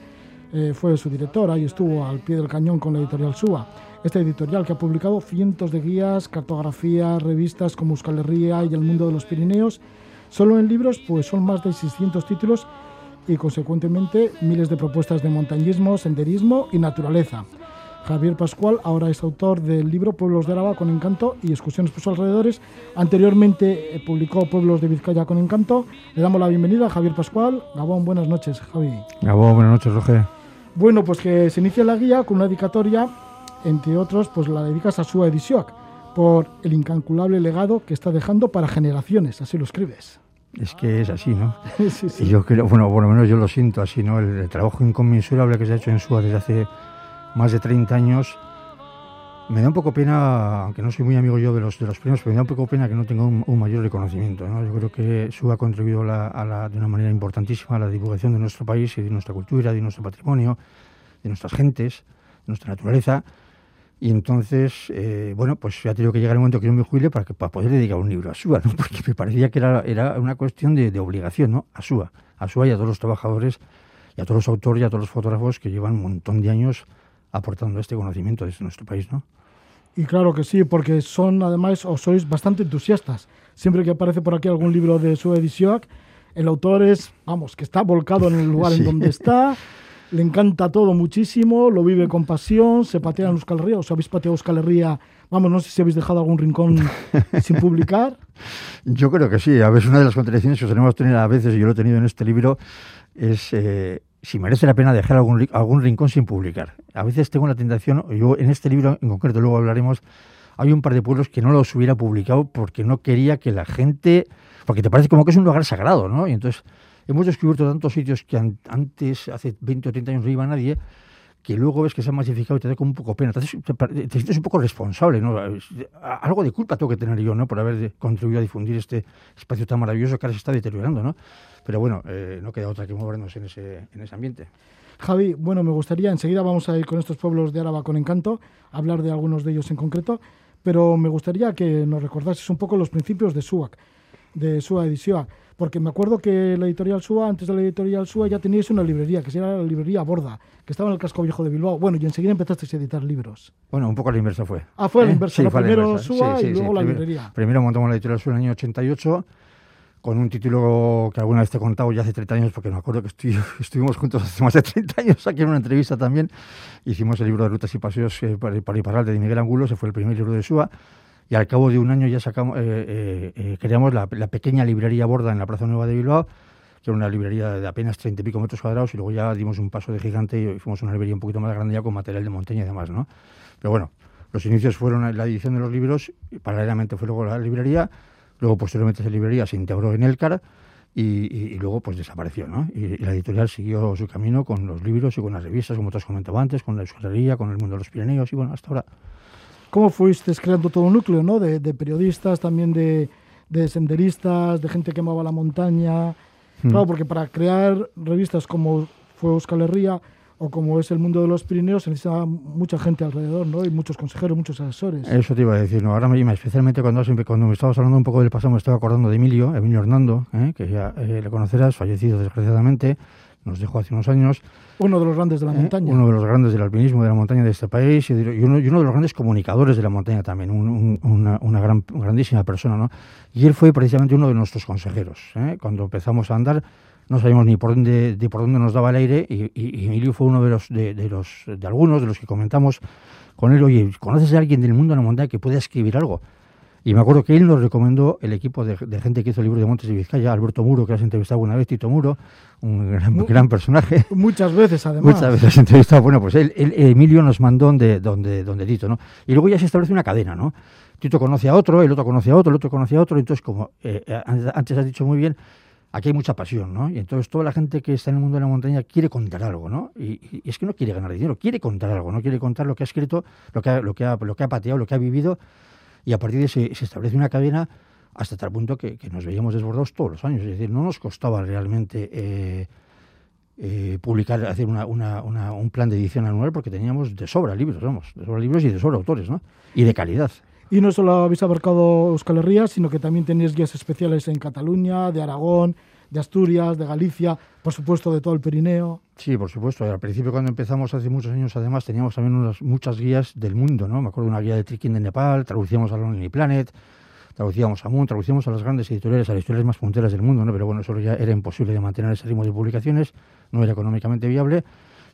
[SPEAKER 2] eh, fue su directora y estuvo al pie del cañón con la editorial SUA. Esta editorial que ha publicado cientos de guías, cartografías, revistas como Euskal Herria y El Mundo de los Pirineos. Solo en libros pues son más de 600 títulos y consecuentemente miles de propuestas de montañismo, senderismo y naturaleza. Javier Pascual ahora es autor del libro Pueblos de Araba con Encanto y excursiones por sus alrededores. Anteriormente eh, publicó Pueblos de Vizcaya con Encanto. Le damos la bienvenida a Javier Pascual. Gabón, buenas noches, Javi.
[SPEAKER 5] Gabón, buenas noches, Roger.
[SPEAKER 2] Bueno, pues que se inicia la guía con una dedicatoria, entre otros, pues la dedicas a su edición por el incalculable legado que está dejando para generaciones, así lo escribes.
[SPEAKER 5] Es que es así, ¿no? <laughs> sí, sí. Y yo creo, bueno, por lo menos yo lo siento así, ¿no? El, trabajo inconmensurable que se ha hecho en SUA desde hace más de 30 años, me da un poco pena, aunque no soy muy amigo yo de los, de los premios, pero me da un poco pena que no tenga un, mayor reconocimiento, ¿no? Yo creo que SUA ha contribuido a la, de una manera importantísima a la divulgación de nuestro país y de nuestra cultura, de nuestro patrimonio, de nuestras gentes, de nuestra naturaleza, y entonces, eh, bueno, pues ya tenido que llegar el momento que yo me jubile para, que, para poder dedicar un libro a SUA, ¿no? <laughs> porque me parecía que era, era una cuestión de, de, obligación, ¿no? A SUA, a SUA y a todos los trabajadores, y a todos los autores y a todos los fotógrafos que llevan un montón de años aportando este conocimiento desde nuestro país, ¿no?
[SPEAKER 2] Y claro que sí, porque son además, o sois bastante entusiastas. Siempre que aparece por aquí algún libro de su edición, el autor es, vamos, que está volcado en el lugar en <laughs> donde está, le encanta todo muchísimo, lo vive con pasión, se patea en Euskal Herria, os habéis pateado Euskal Herria, vamos, no sé si habéis dejado algún rincón <laughs> sin publicar.
[SPEAKER 5] Yo creo que sí, a veces una de las contradicciones que tenemos tener a veces, y yo lo he tenido en este libro, es eh, si merece la pena dejar algún, algún rincón sin publicar. A veces tengo la tentación, yo en este libro en concreto, luego hablaremos, hay un par de pueblos que no los hubiera publicado porque no quería que la gente, porque te parece como que es un lugar sagrado, ¿no? Y entonces hemos descubierto tantos sitios que antes, hace 20 o 30 años no iba nadie, que luego ves que se han masificado y te da como un poco pena. Te, sientes un poco responsable, ¿no? Algo de culpa tengo que tener yo, ¿no? Por haber contribuido a difundir este espacio tan maravilloso que ahora se está deteriorando, ¿no? Pero bueno, eh, no queda otra que movernos en ese, en ese ambiente.
[SPEAKER 2] Javi, bueno, me gustaría, enseguida vamos a ir con estos pueblos de Áraba con encanto, hablar de algunos de ellos en concreto, pero me gustaría que nos recordases un poco los principios de SUAC, de SUA Edición porque me acuerdo que la editorial SUA, antes de la editorial SUA, ya teníais una librería, que llama la librería Borda, que estaba en el casco viejo de Bilbao. Bueno, y enseguida empezasteis a editar libros.
[SPEAKER 5] Bueno, un poco la inversa fue.
[SPEAKER 2] Ah, fue la ¿Eh? inversa. primero SUA y luego la librería.
[SPEAKER 5] Primero montamos la editorial SUA en el año 88 con un título que alguna vez te he contado ya hace 30 años, porque me acuerdo que <laughs> estuvimos juntos hace más de 30 años aquí en una entrevista también. Hicimos el libro de Rutas y Paseos eh, para, para de Miguel Angulo, ese fue el primer libro de SUA y al cabo de un año ya sacamos, eh, eh, eh, creamos la, pequeña librería Borda en la Plaza Nueva de Bilbao, que era una librería de apenas 30 y pico metros cuadrados, y luego ya dimos un paso de gigante y fuimos una librería un poquito más grande ya con material de montaña y demás, ¿no? Pero bueno, los inicios fueron la edición de los libros, y paralelamente fue luego la librería, luego posteriormente esa librería se integró en Elcar, y, luego pues desapareció, ¿no? Y, la editorial siguió su camino con los libros y con las revistas, como te has comentado antes, con la escuelería, con el mundo de los Pirineos, y bueno, hasta ahora
[SPEAKER 2] cómo fuiste creando todo un núcleo, ¿no? De, periodistas, también de, senderistas, de gente que amaba la montaña. Hmm. Claro, porque para crear revistas como fue Euskal Herria o como es el mundo de los Pirineos, se necesita mucha gente alrededor, ¿no? Y muchos consejeros, muchos asesores.
[SPEAKER 5] Eso te iba a decir, ¿no? Ahora me especialmente cuando, cuando me estabas hablando un poco del pasado, me estaba acordando de Emilio, Emilio Hernando, ¿eh? que ya eh, le conocerás, fallecido desgraciadamente, nos dejó hace unos años.
[SPEAKER 2] Uno de los grandes de la ¿eh? montaña.
[SPEAKER 5] Uno de los grandes del alpinismo de la montaña de este país y, uno, de los grandes comunicadores de la montaña también, una, una gran, grandísima persona. ¿no? Y él fue precisamente uno de nuestros consejeros. ¿eh? Cuando empezamos a andar no sabíamos ni por dónde, por dónde nos daba el aire y, y, Emilio fue uno de los, de, los, de algunos de los que comentamos con él, oye, ¿conoces a alguien del mundo de la montaña que pueda escribir algo? Y me acuerdo que él nos recomendó el equipo de, gente que hizo el libro de Montes de Vizcaya, Alberto Muro, que has entrevistado una vez, Tito Muro, un gran, personaje.
[SPEAKER 2] Muchas veces, además.
[SPEAKER 5] Muchas veces has entrevistado. Bueno, pues él, Emilio nos mandó donde, donde, donde Tito, ¿no? Y luego ya se establece una cadena, ¿no? Tito conoce a otro, el otro conoce a otro, el otro conoce a otro. Entonces, como eh, eh, antes has dicho muy bien, aquí hay mucha pasión, ¿no? Y entonces toda la gente que está en el mundo de la montaña quiere contar algo, ¿no? Y, es que no quiere ganar dinero, quiere contar algo, no quiere contar lo que ha escrito, lo que ha, lo que ha, lo que ha pateado, lo que ha vivido y a partir de ahí se, establece una cadena hasta tal punto que, nos veíamos desbordados todos los años. Es decir, no nos costaba realmente eh, eh, publicar, hacer una, una, una, un plan de edición anual porque teníamos de sobra libros, vamos, de sobra libros y de sobra autores, ¿no? Y de calidad.
[SPEAKER 2] Y no solo habéis abarcado Euskal Herria, sino que también tenéis guías especiales en Cataluña, de Aragón, de Asturias, de Galicia, por supuesto de todo el Pirineo.
[SPEAKER 5] Sí, por supuesto. Al principio cuando empezamos hace muchos años además teníamos también unas, muchas guías del mundo, ¿no? Me acuerdo de una guía de trekking de Nepal, traducíamos a Lonely Planet, traducíamos a Moon, traducíamos a las grandes editoriales, a las editoriales más punteras del mundo, ¿no? Pero bueno, eso ya era imposible de mantener ese ritmo de publicaciones, no era económicamente viable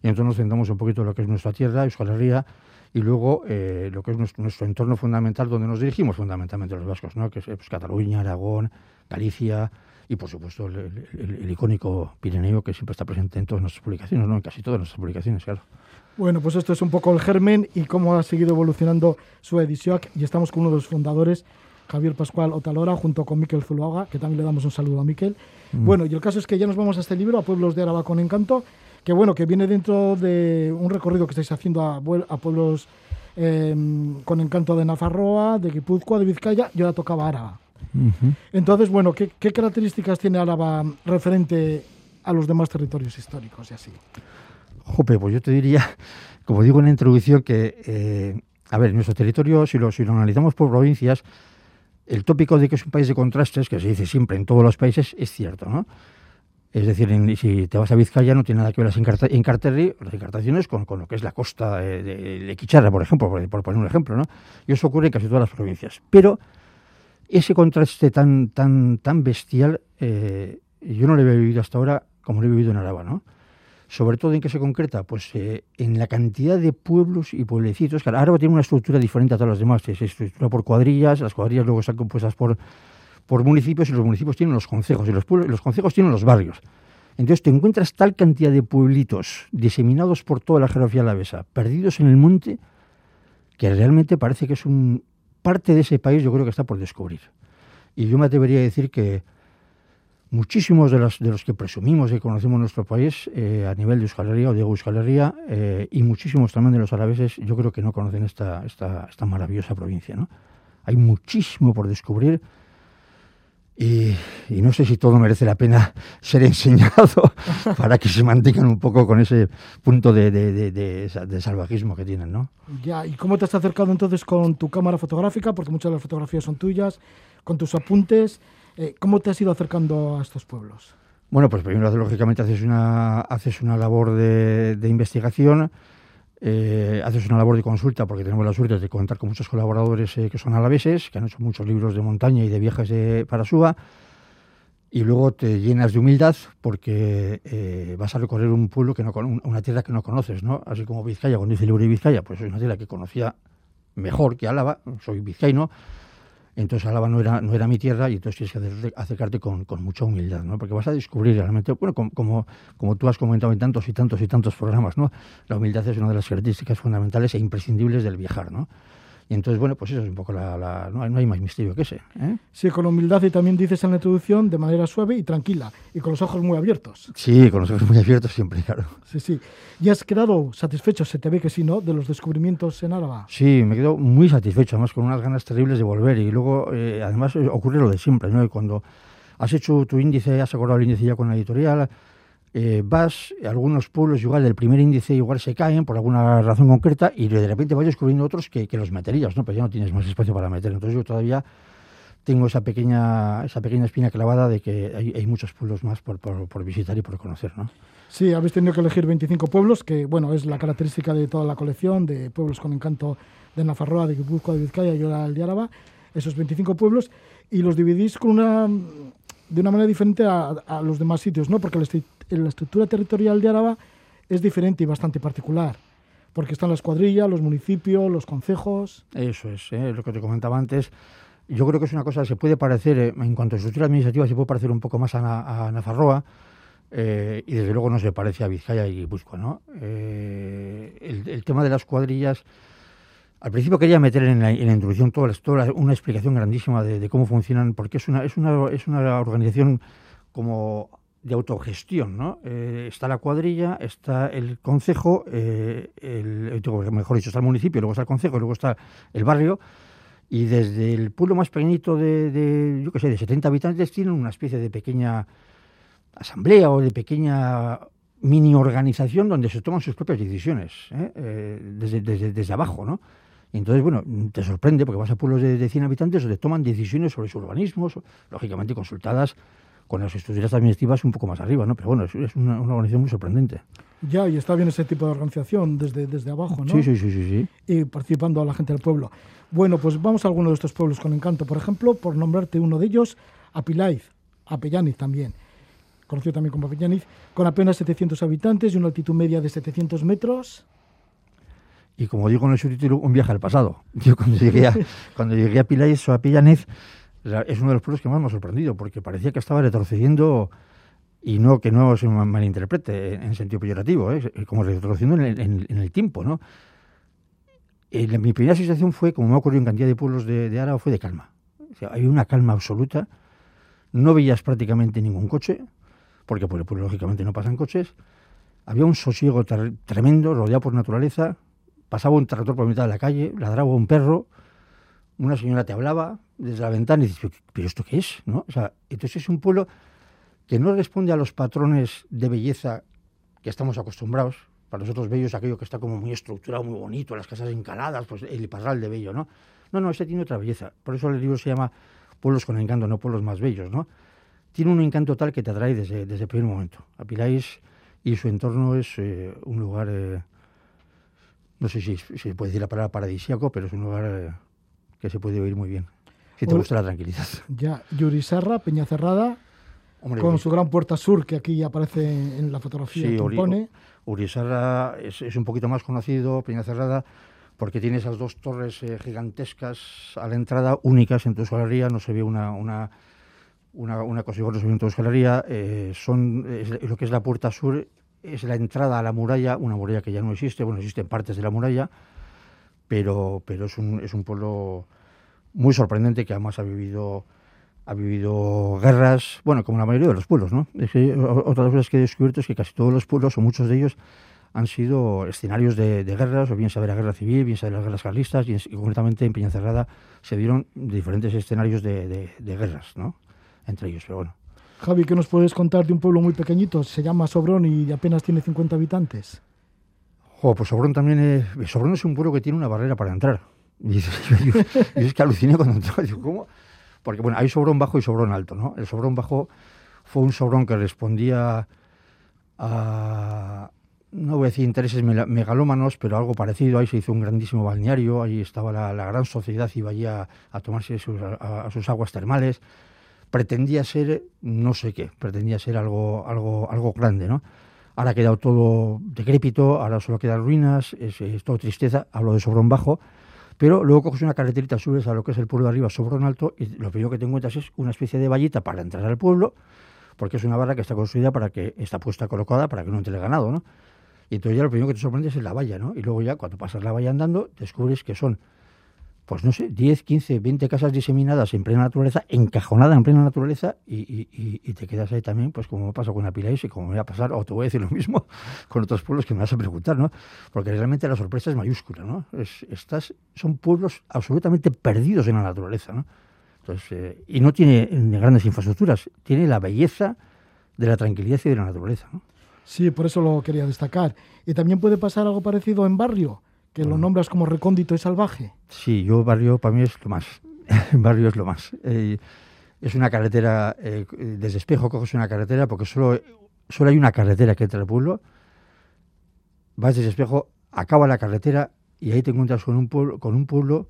[SPEAKER 5] y entonces nos centramos un poquito en lo que es nuestra tierra, Euskal Herria, y luego eh, lo que es nuestro, nuestro, entorno fundamental donde nos dirigimos fundamentalmente los vascos, ¿no? que es pues, Cataluña, Aragón, Galicia, y por supuesto el, el, el, icónico Pirineo que siempre está presente en todas nuestras publicaciones, ¿no? en casi todas nuestras publicaciones, claro.
[SPEAKER 2] Bueno, pues esto es un poco el germen y cómo ha seguido evolucionando su edición y estamos con uno de los fundadores, Javier Pascual Otalora, junto con Miquel Zuluaga, que también le damos un saludo a Miquel. Mm. Bueno, y el caso es que ya nos vamos a este libro, a Pueblos de Araba con Encanto, que bueno, que viene dentro de un recorrido que estáis haciendo a, a pueblos eh, con encanto de Nafarroa, de Guipúzcoa, de Vizcaya, y ahora tocaba. Uh -huh. Entonces, bueno, ¿qué, ¿qué, características tiene Álava referente a los demás territorios históricos y así?
[SPEAKER 5] Jope, pues yo te diría, como digo en la introducción, que, eh, a ver, nuestro territorio, si lo, si lo analizamos por provincias, el tópico de que es un país de contrastes, que se dice siempre en todos los países, es cierto, ¿no? Es decir, en, si te vas a Vizcaya no tiene nada que ver las encarterri, las encartaciones con, con, lo que es la costa de, de, de Quicharra, por ejemplo, por, por, poner un ejemplo, ¿no? Y eso ocurre en casi todas las provincias. Pero ese contraste tan, tan, tan bestial, eh, yo no lo he vivido hasta ahora como lo he vivido en Araba, ¿no? Sobre todo en qué se concreta, pues eh, en la cantidad de pueblos y pueblecitos. Claro, Araba tiene una estructura diferente a todas las demás, se estructura por cuadrillas, las cuadrillas luego están compuestas por, por municipios y los municipios tienen los concejos y los, pueblos, los concejos tienen los barrios. Entonces te encuentras tal cantidad de pueblitos diseminados por toda la geografía alavesa, perdidos en el monte, que realmente parece que es un parte de ese país yo creo que está por descubrir. Y yo me atrevería a decir que muchísimos de los, de los que presumimos que conocemos nuestro país eh, a nivel de Euskal o de Euskal eh, y muchísimos también de los arabeses yo creo que no conocen esta, esta, esta maravillosa provincia. ¿no? Hay muchísimo por descubrir y, y, no sé si todo merece la pena ser enseñado <laughs> para que se mantengan un poco con ese punto de, de, de, de, salvajismo que tienen, ¿no?
[SPEAKER 2] Ya, ¿y cómo te has acercado entonces con tu cámara fotográfica? Porque muchas de las fotografías son tuyas, con tus apuntes. Eh, ¿Cómo te has ido acercando a estos pueblos?
[SPEAKER 5] Bueno, pues primero, lógicamente, haces una, haces una labor de, investigación, eh, haces una labor de consulta, porque tenemos la suerte de contar con muchos colaboradores eh, que son alaveses, que han hecho muchos libros de montaña y de viajes de, para Suba, y luego te llenas de humildad porque eh, vas a recorrer un pueblo, que no una tierra que no conoces, ¿no? Así como Vizcaya, cuando dice libro de Vizcaya, pues es una tierra que conocía mejor que Álava, soy vizcaíno, entonces Álava no era, no era mi tierra y entonces tienes que acercarte con, con mucha humildad, ¿no? Porque vas a descubrir realmente, bueno, como, como, como, tú has comentado en tantos y tantos y tantos programas, ¿no? La humildad es una de las características fundamentales e imprescindibles del viajar, ¿no? Y entonces, bueno, pues eso es un poco la... la no, hay, no, hay, más misterio que ese. ¿eh?
[SPEAKER 2] Sí, con humildad y también dices en la introducción de manera suave y tranquila y con los ojos muy abiertos.
[SPEAKER 5] Sí, con los ojos muy abiertos siempre, <laughs> claro.
[SPEAKER 2] Sí, sí. ¿Y has quedado satisfecho, se te ve que sí, ¿no?, de los descubrimientos en Álava?
[SPEAKER 5] Sí, me quedo muy satisfecho, además con unas ganas terribles de volver. Y luego, eh, además, ocurre lo de siempre, ¿no? Y cuando has hecho tu índice, has acordado el índice ya con la editorial, eh, vas, algunos pueblos igual del primer índice igual se caen por alguna razón concreta y de repente vas descubriendo otros que, que los meterías, ¿no? Pero ya no tienes más espacio para meter. Entonces yo todavía tengo esa pequeña, esa pequeña espina clavada de que hay, hay muchos pueblos más por, por, por, visitar y por conocer, ¿no?
[SPEAKER 2] Sí, habéis tenido que elegir 25 pueblos, que bueno, es la característica de toda la colección de pueblos con encanto de Nafarroa, de Guipúzcoa, de Vizcaya y ahora el de Áraba, esos 25 pueblos, y los dividís con una, de una manera diferente a, a los demás sitios, ¿no? Porque la estructura territorial de Áraba es diferente y bastante particular, porque están las cuadrillas, los municipios, los concejos.
[SPEAKER 5] Eso es, ¿eh? lo que te comentaba antes. Yo creo que es una cosa que se puede parecer, eh, en cuanto a estructura administrativa, se puede parecer un poco más a, a Nafarroa, eh, y desde luego no se parece a Vizcaya y Guipúzcoa, ¿no? Eh, el, el, tema de las cuadrillas, al principio quería meter en la, en la introducción toda, toda, una explicación grandísima de, de, cómo funcionan, porque es una, es una, es una organización como de autogestión, ¿no? Eh, está la cuadrilla, está el concejo, eh, el, mejor dicho, está el municipio, luego está el concejo, luego está el barrio, y desde el pueblo más pequeñito de, yo qué sé, de 70 habitantes, tienen una especie de pequeña asamblea o de pequeña mini organización donde se toman sus propias decisiones, ¿eh? Desde, abajo, ¿no? Y entonces, bueno, te sorprende porque vas a pueblos de, de 100 habitantes donde toman decisiones sobre su urbanismo, lógicamente consultadas con las estructuras administrativas un poco más arriba, ¿no? Pero bueno, es, es una, una, organización muy sorprendente.
[SPEAKER 2] Ya, y está bien ese tipo de organización desde, desde abajo, ¿no?
[SPEAKER 5] Sí, sí, sí, sí, sí.
[SPEAKER 2] Y participando a la gente del pueblo. Bueno, pues vamos a alguno de estos pueblos con encanto. Por ejemplo, por nombrarte uno de ellos, Apilaiz, Apellaniz también, conocido también como Apellaniz, con apenas 700 habitantes y una altitud media de 700 metros.
[SPEAKER 5] Y como digo en el subtítulo, un viaje al pasado. Yo cuando llegué a, <laughs> cuando llegué a Apilaiz o Apellaniz, es uno de los pueblos que más me ha sorprendido, porque parecía que estaba retrocediendo, y no que no se malinterprete en sentido peyorativo, ¿eh? como retrocediendo en el, en, en tiempo, ¿no? Mi primera sensación fue, como me ha ocurrido en cantidad de pueblos de, de fue de calma. O hay una calma absoluta, no veías prácticamente ningún coche, porque por el lógicamente no pasan coches, había un sosiego tremendo, rodeado por naturaleza, pasaba un tractor por mitad de la calle, ladraba un perro, una señora te hablaba desde la ventana y dices, ¿pero esto qué es? ¿No? O sea, entonces es un pueblo que no responde a los patrones de belleza que estamos acostumbrados. Para nosotros bello es aquello que está como muy estructurado, muy bonito, las casas encaladas, pues el parral de bello, ¿no? No, no, este tiene otra belleza. Por eso el libro se llama Pueblos con encanto, no pueblos más bellos, ¿no? Tiene un encanto tal que te atrae desde, desde el primer momento. Apiláis y su entorno es eh, un lugar, eh, no sé si, se puede decir la palabra paradisíaco, pero es un lugar eh, que se puede oír muy bien. Si te gusta la tranquilidad.
[SPEAKER 2] Ya, Yurisarra, Peña Cerrada, Hombre, con Uri... su gran puerta sur que aquí aparece en la fotografía
[SPEAKER 5] sí,
[SPEAKER 2] que
[SPEAKER 5] Uri,
[SPEAKER 2] pone.
[SPEAKER 5] Urisarra es, es, un poquito más conocido, Peña Cerrada, porque tiene esas dos torres eh, gigantescas a la entrada, únicas en tu escalería, no se ve una, una, una, una cosa igual, no se ve en tu escalería, eh, son, es, lo que es la puerta sur, es la entrada a la muralla, una muralla que ya no existe, bueno, existen partes de la muralla, pero, pero es, un, es un pueblo muy sorprendente que además ha vivido ha vivido guerras, bueno, como la mayoría de los pueblos, ¿no? Es que, otra de las cosas que he descubierto es que casi todos los pueblos, o muchos de ellos, han sido escenarios de, de guerras, o bien sea de la guerra civil, bien sea de las guerras carlistas, y, y concretamente en Peñacerrada se dieron diferentes escenarios de, de, de, guerras, ¿no? Entre ellos, pero bueno.
[SPEAKER 2] Javi, ¿qué nos puedes contar de un pueblo muy pequeñito? Se llama Sobrón y apenas tiene 50 habitantes.
[SPEAKER 5] Oh, pues Sobrón también es, Sobrón es un pueblo que tiene una barrera para entrar. Y, <laughs> yo, yo, yo es que aluciné cuando entró. Digo, ¿cómo? Porque bueno, hay sobrón bajo y sobrón alto, ¿no? El sobrón bajo fue un sobrón que respondía a, no voy a decir intereses megalómanos, pero algo parecido. Ahí se hizo un grandísimo balneario, ahí estaba la, gran sociedad, iba allí a, a tomarse a, sus aguas termales. Pretendía ser, no sé qué, pretendía ser algo, algo, algo grande, ¿no? Ahora ha quedado todo decrépito, ahora solo quedan ruinas, es, todo tristeza, hablo de Sobrón Bajo, pero luego coges una carreterita, subes a lo que es el pueblo de arriba, Sobrón Alto, y lo primero que te encuentras es una especie de vallita para entrar al pueblo, porque es una barra que está construida para que, está puesta colocada para que no entre el ganado, ¿no? Y entonces ya lo primero que te sorprende es la valla, ¿no? Y luego ya cuando pasas la valla andando, descubres que son, pues no sé, 10, 15, 20 casas diseminadas en plena naturaleza, encajonadas en plena naturaleza, y, te quedas ahí también, pues como me pasa con Apilaís y como me va a pasar, o te voy a decir lo mismo <laughs> con otros pueblos que me vas a preguntar, ¿no? Porque realmente la sorpresa es mayúscula, ¿no? Es, son pueblos absolutamente perdidos en la naturaleza, ¿no? Entonces, eh, y no tiene grandes infraestructuras, tiene la belleza de la tranquilidad y de la naturaleza, ¿no?
[SPEAKER 2] Sí, por eso lo quería destacar. Y también puede pasar algo parecido en barrio, que lo nombras como recóndito y salvaje.
[SPEAKER 5] Sí, yo barrio para mí es lo más. <laughs> barrio es lo más. Eh, es una carretera, eh, desde Espejo coges una carretera, porque solo, solo hay una carretera que entra al pueblo. Vas desde Espejo, acaba la carretera y ahí te encuentras con un pueblo, con un pueblo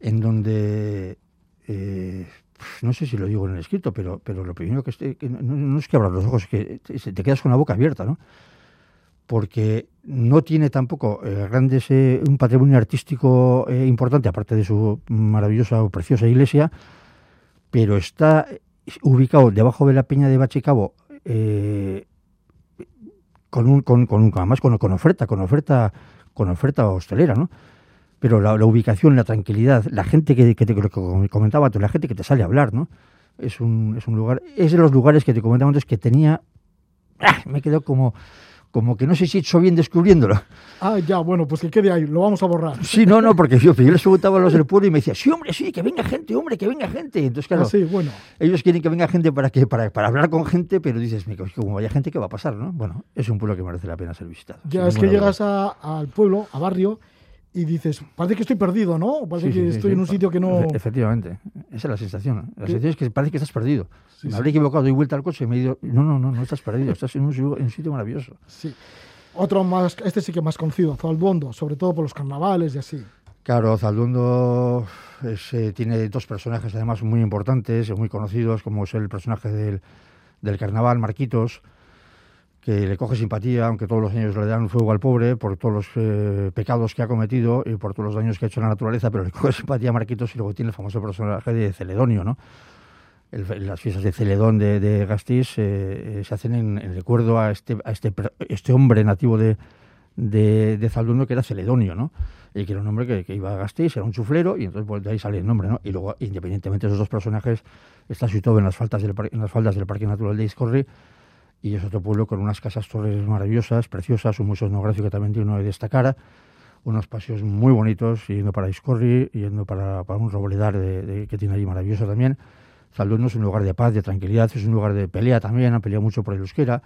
[SPEAKER 5] en donde eh, no sé si lo digo en el escrito, pero, pero lo primero que, esté, que no, no, es que abras los ojos, es que te, te, quedas con la boca abierta, ¿no? Porque no tiene tampoco eh, grandes, eh, un patrimonio artístico eh, importante, aparte de su maravillosa o preciosa iglesia, pero está ubicado debajo de la peña de Bachicabo, con un, con, con, además con, con oferta, con oferta, con oferta hostelera, ¿no? pero la, ubicación, la tranquilidad, la gente que, que te comentaba antes, la gente que te sale a hablar, ¿no? Es un, es un lugar, es de los lugares que te comentaba antes que tenía, ¡ah! me quedó como, como que no sé si he hecho bien descubriéndolo.
[SPEAKER 2] Ah, ya, bueno, pues que quede ahí, lo vamos a borrar.
[SPEAKER 5] Sí, no, no, porque yo, yo les preguntaba a los del <laughs> pueblo y me decía, sí, hombre, sí, que venga gente, hombre, que venga gente. Entonces, claro,
[SPEAKER 2] Ah, sí, bueno.
[SPEAKER 5] ellos quieren que venga gente para, que, para, para hablar con gente, pero dices, "Me- como vaya gente, ¿qué va a pasar? ¿no? Bueno, es un pueblo que merece la pena ser visitado.
[SPEAKER 2] Ya es que llegas a- al pueblo, a barrio, y dices, parece que estoy perdido, ¿no? Parece
[SPEAKER 5] Sí,
[SPEAKER 2] que
[SPEAKER 5] sí,
[SPEAKER 2] estoy
[SPEAKER 5] sí.
[SPEAKER 2] en un sitio que no...
[SPEAKER 5] Efe- Efectivamente, esa es la sensación. La sensación es que parece que estás perdido. Me habré equivocado, doy vuelta al coche y me he ido. No, no, no, no estás perdido, estás en un, sitio- en un sitio maravilloso.
[SPEAKER 2] Sí. Otro más, este sí que más conocido, Zalbondo, sobre todo por los carnavales y así.
[SPEAKER 5] Claro, Zaldundo es, eh, tiene dos personajes además muy importantes, muy conocidos, como es el personaje del, del carnaval, Marquitos, que le coge simpatía, aunque todos los años le dan fuego al pobre por todos los eh, pecados que ha cometido y por todos los daños que ha hecho a la naturaleza, pero le <laughs> coge simpatía a Marquitos y luego tiene el famoso personaje de Celedonio, ¿no? El- las fiestas de Celedón de, de eh, eh, se hacen en, en recuerdo a este, a este, este hombre nativo de, de, de Zaldundo que era Celedonio, ¿no? Y que era un hombre que, que iba a Gasteiz, era un chuflero, y entonces pues, de ahí sale el nombre, ¿no? Y luego, independientemente de esos dos personajes, está situado en las, faldas del, en las faldas del Parque Natural de Iscorri, y es otro pueblo con unas casas torres maravillosas, preciosas, un museo etnográfico también digno de destacar, unos paseos muy bonitos, yendo para Iscorri, yendo para, para un roboledar de, de- que tiene allí maravilloso también. Zaldundo es un lugar de paz, de tranquilidad, es un lugar de pelea también, han peleado mucho por el euskera.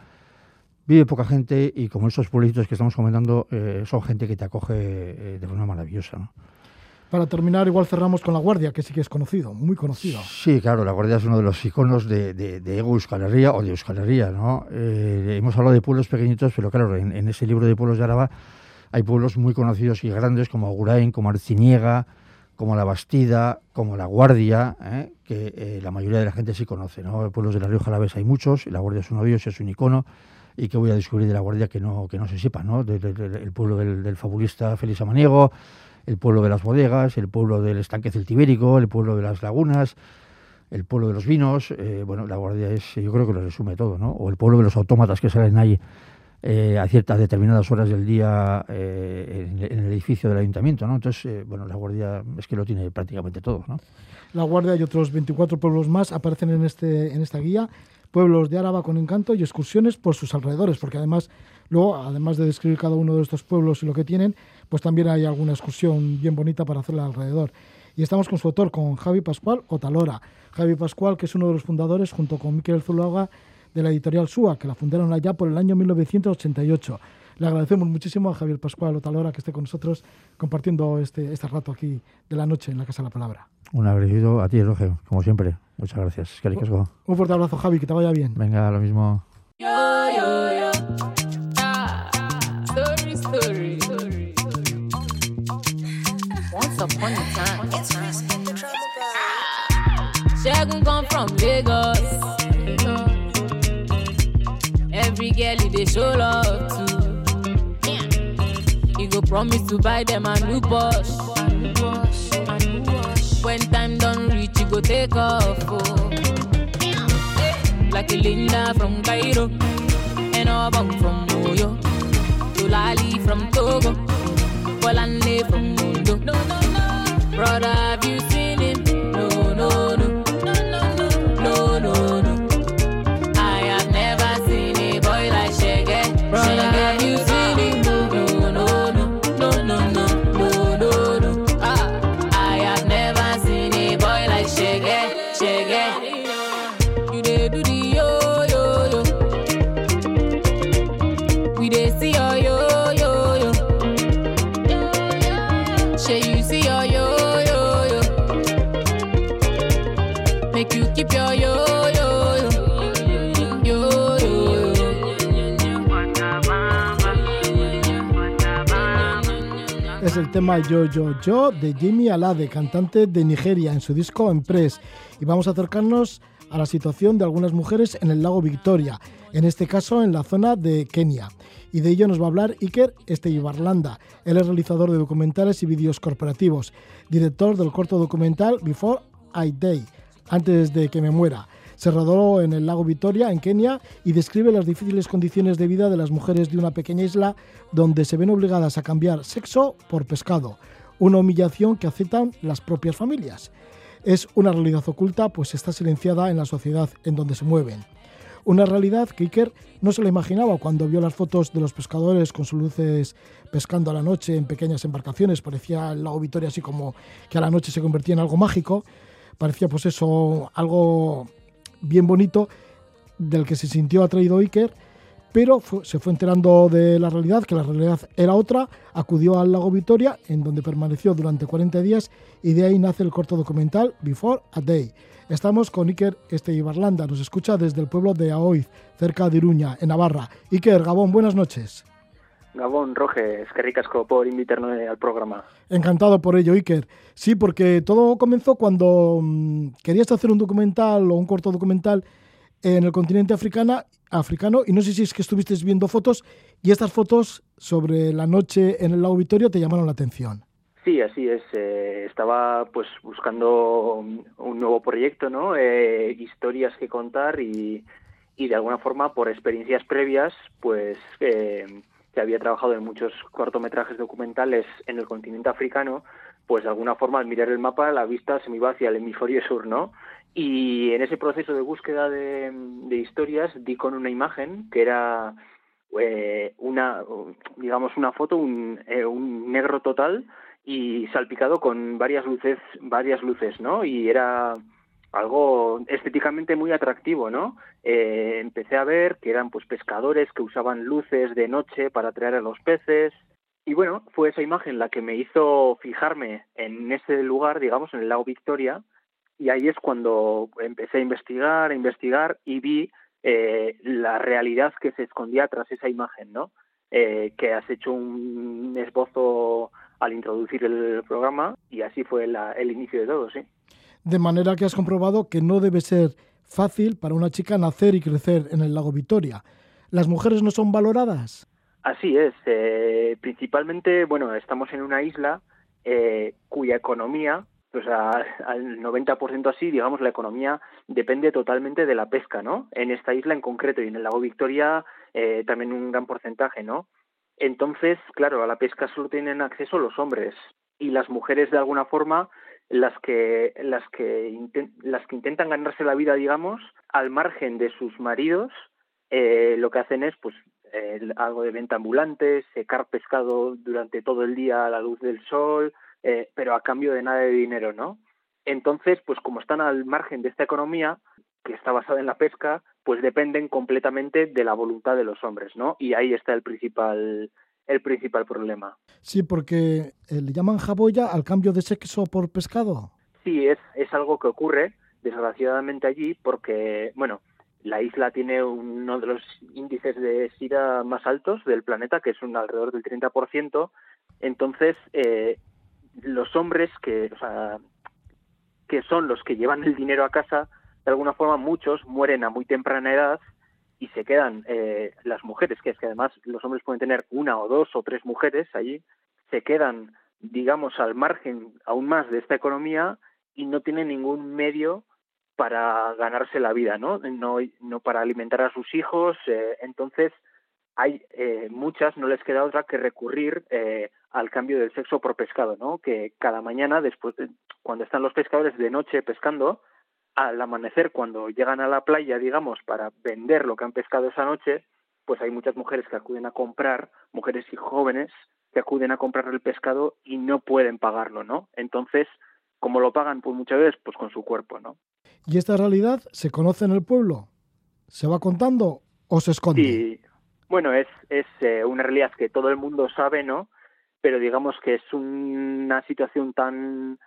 [SPEAKER 5] Vive poca gente y como estos pueblitos que estamos comentando, eh, son gente que te acoge eh, de forma maravillosa. ¿no?
[SPEAKER 2] Para terminar, igual cerramos con La Guardia, que sí que es conocido, muy conocido.
[SPEAKER 5] Sí, claro, la Guardia es uno de los iconos de, de, de Ego Euskal Herria o de Euskal Herria, ¿no? Eh, hemos hablado de pueblos pequeñitos, pero claro, en, ese libro de pueblos de Araba hay pueblos muy conocidos y grandes como Agurain, como Arciniega, como La Bastida, como La Guardia, ¿eh? que eh, la mayoría de la gente sí conoce, ¿no? Pueblos de la Rioja Alavesa hay muchos, y La Guardia es uno de ellos, es un icono, y que voy a descubrir de La Guardia que no, que no se sepa, ¿no? De- el pueblo del, del fabulista Félix Amaniego, el pueblo de las bodegas, el pueblo del estanque celtibérico, el pueblo de las lagunas, el pueblo de los vinos, eh, bueno, la guardia es, yo creo que lo resume todo, ¿no? O el pueblo de los autómatas que salen ahí eh, a ciertas determinadas horas del día eh, en, el edificio del ayuntamiento, ¿no? Entonces, bueno, la guardia es que lo tiene prácticamente todo, ¿no?
[SPEAKER 2] La Guardia y otros 24 pueblos más aparecen en, este, en esta guía. Pueblos de Áraba con encanto y excursiones por sus alrededores, porque además, luego, además de describir cada uno de estos pueblos y lo que tienen, pues también hay alguna excursión bien bonita para hacerla alrededor. Y estamos con su autor, con Javi Pascual Otalora. Javi Pascual, que es uno de los fundadores, junto con Miquel Zuluaga, de la editorial SUA, que la fundaron allá por el año 1988. Le agradecemos muchísimo a Javier Pascual Otalora que esté con nosotros compartiendo este, este rato aquí de la noche en la Casa de la Palabra.
[SPEAKER 5] Un agradecido a ti, Roge, como siempre. Muchas gracias. Ricasco.
[SPEAKER 2] Un fuerte abrazo, Javi, que te vaya bien.
[SPEAKER 5] Venga, lo mismo.
[SPEAKER 6] Yo, yo, yo. Once upon a time. Shagun ah. come from Lagos. Every girl he dey show love to. He go promise to buy them a new Porsche. When time done reach, he go take off. Oh. Like a Linda from Cairo, and Obam from Moyo, Tulali from Togo, Polande from Brother, have you seen Yo Yo Yo
[SPEAKER 2] de Jimmy Alade, cantante de Nigeria, en su disco Empress. Y vamos a acercarnos a la situación de algunas mujeres en el lago Victoria, en este caso en la zona de Kenia. Y de ello nos va a hablar Iker Esteibarlanda. Él es realizador de documentales y vídeos corporativos, director del corto documental Before I Die, antes de que me muera. Se rodó en el lago Victoria, en Kenia, y describe las difíciles condiciones de vida de las mujeres de una pequeña isla donde se ven obligadas a cambiar sexo por pescado, una humillación que aceptan las propias familias. Es una realidad oculta, pues está silenciada en la sociedad en donde se mueven. Una realidad que Iker no se la imaginaba cuando vio las fotos de los pescadores con sus luces pescando a la noche en pequeñas embarcaciones. Parecía el lago Victoria así como que a la noche se convertía en algo mágico. Parecía pues eso, algo bien bonito del que se sintió atraído Iker pero se fue enterando de la realidad, que la realidad era otra, acudió al lago Victoria, en donde permaneció durante 40 días y de ahí nace el corto documental Before a Day. Estamos con Iker Esteibarlanda, nos escucha desde el pueblo de Aoiz, cerca de Iruña, en Navarra. Iker, Gabón, buenas noches.
[SPEAKER 7] Gabón, Roge, es que ricasco por invitarme al programa.
[SPEAKER 2] Encantado por ello, Iker. Sí, porque todo comenzó cuando mm, querías hacer un documental o un corto documental en el continente africana, africano y no sé si es que estuviste viendo fotos y estas fotos sobre la noche en el lago Victoria te llamaron la atención.
[SPEAKER 7] Sí, así es. Eh, estaba pues buscando un nuevo proyecto, ¿no? Eh, historias que contar y, y, de alguna forma por experiencias previas, pues eh, había trabajado en muchos cortometrajes documentales en el continente africano, pues de alguna forma al mirar el mapa la vista se me iba hacia el hemisferio sur, ¿no? Y en ese proceso de búsqueda de, historias di con una imagen que era eh, una, digamos, una foto, un, eh, un, negro total y salpicado con varias luces, varias luces, ¿no? Y era algo estéticamente muy atractivo, ¿no? Eh, empecé a ver que eran pues pescadores que usaban luces de noche para atraer a los peces. Y bueno, fue esa imagen la que me hizo fijarme en ese lugar, digamos, en el lago Victoria, y ahí es cuando empecé a investigar, a investigar y vi eh, la realidad que se escondía tras esa imagen, ¿no? Eh, que has hecho un esbozo al introducir el programa y así fue el inicio de todo, sí.
[SPEAKER 2] De manera que has comprobado que no debe ser fácil para una chica nacer y crecer en el lago Victoria. ¿Las mujeres no son valoradas?
[SPEAKER 7] Así es. Eh, principalmente, bueno, estamos en una isla cuya economía pues al 90% así, digamos, la economía depende totalmente de la pesca, ¿no? En esta isla en concreto y en el lago Victoria eh, también un gran porcentaje, ¿no? Entonces, claro, a la pesca solo tienen acceso los hombres y las mujeres de alguna forma las que las que las que intentan ganarse la vida, digamos, al margen de sus maridos, eh, lo que hacen es, pues, algo de venta ambulante, secar pescado durante todo el día a la luz del sol, eh, pero a cambio de nada de dinero, ¿no? Entonces, pues como están al margen de esta economía, que está basada en la pesca, pues dependen completamente de la voluntad de los hombres, ¿no? Y ahí está el principal el principal problema.
[SPEAKER 2] Sí, porque eh, le llaman jaboya al cambio de sexo por pescado.
[SPEAKER 7] Sí, es, es algo que ocurre, desgraciadamente allí, porque, bueno, la isla tiene uno de los índices de SIDA más altos del planeta, que es un alrededor del 30%. Entonces, eh, los hombres que, o sea, que son los que llevan el dinero a casa, de alguna forma muchos mueren a muy temprana edad y se quedan eh, las mujeres, que es que además los hombres pueden tener una o dos o tres mujeres allí, se quedan, digamos, al margen aún más de esta economía y no tienen ningún medio para ganarse la vida, ¿no? No, no para alimentar a sus hijos. Eh, entonces, hay eh, muchas, no les queda otra que recurrir eh, al cambio del sexo por pescado, ¿no? Que cada mañana, después cuando están los pescadores de noche pescando, al amanecer, cuando llegan a la playa, digamos, para vender lo que han pescado esa noche, pues hay muchas mujeres que acuden a comprar, mujeres y jóvenes que acuden a comprar el pescado y no pueden pagarlo, ¿no? Entonces, ¿cómo lo pagan? Pues muchas veces, pues con su cuerpo, ¿no?
[SPEAKER 2] ¿Y esta realidad se conoce en el pueblo? ¿Se va contando o se esconde?
[SPEAKER 7] Sí, bueno, es, es eh, una realidad que todo el mundo sabe, ¿no? Pero digamos que es una situación tan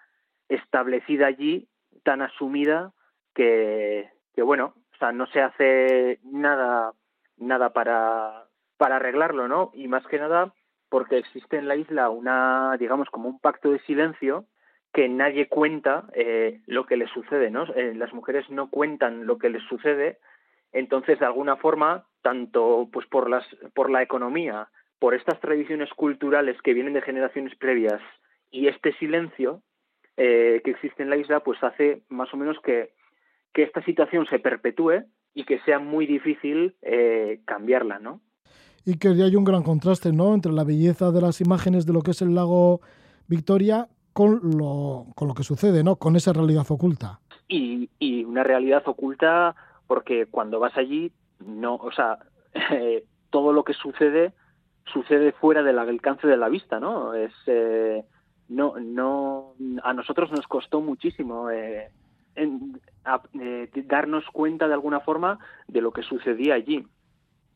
[SPEAKER 7] establecida allí, tan asumida, que, que bueno, o sea, no se hace nada, nada para, para arreglarlo, ¿no? Y más que nada porque existe en la isla una, digamos, como un pacto de silencio que nadie cuenta eh, lo que les sucede, ¿no? Eh, las mujeres no cuentan lo que les sucede, entonces de alguna forma tanto pues por las por la economía, por estas tradiciones culturales que vienen de generaciones previas y este silencio eh, que existe en la isla, pues hace más o menos que, que esta situación se perpetúe y que sea muy difícil eh, cambiarla, ¿no?
[SPEAKER 2] Y que hay un gran contraste, ¿no? Entre la belleza de las imágenes de lo que es el lago Victoria con lo, con lo que sucede, ¿no? Con esa realidad oculta.
[SPEAKER 7] Y, y una realidad oculta porque cuando vas allí no, o sea, eh, <laughs> todo lo que sucede sucede fuera del alcance de la vista, ¿no? Es eh, no, no, a nosotros nos costó muchísimo eh, darnos cuenta de alguna forma de lo que sucedía allí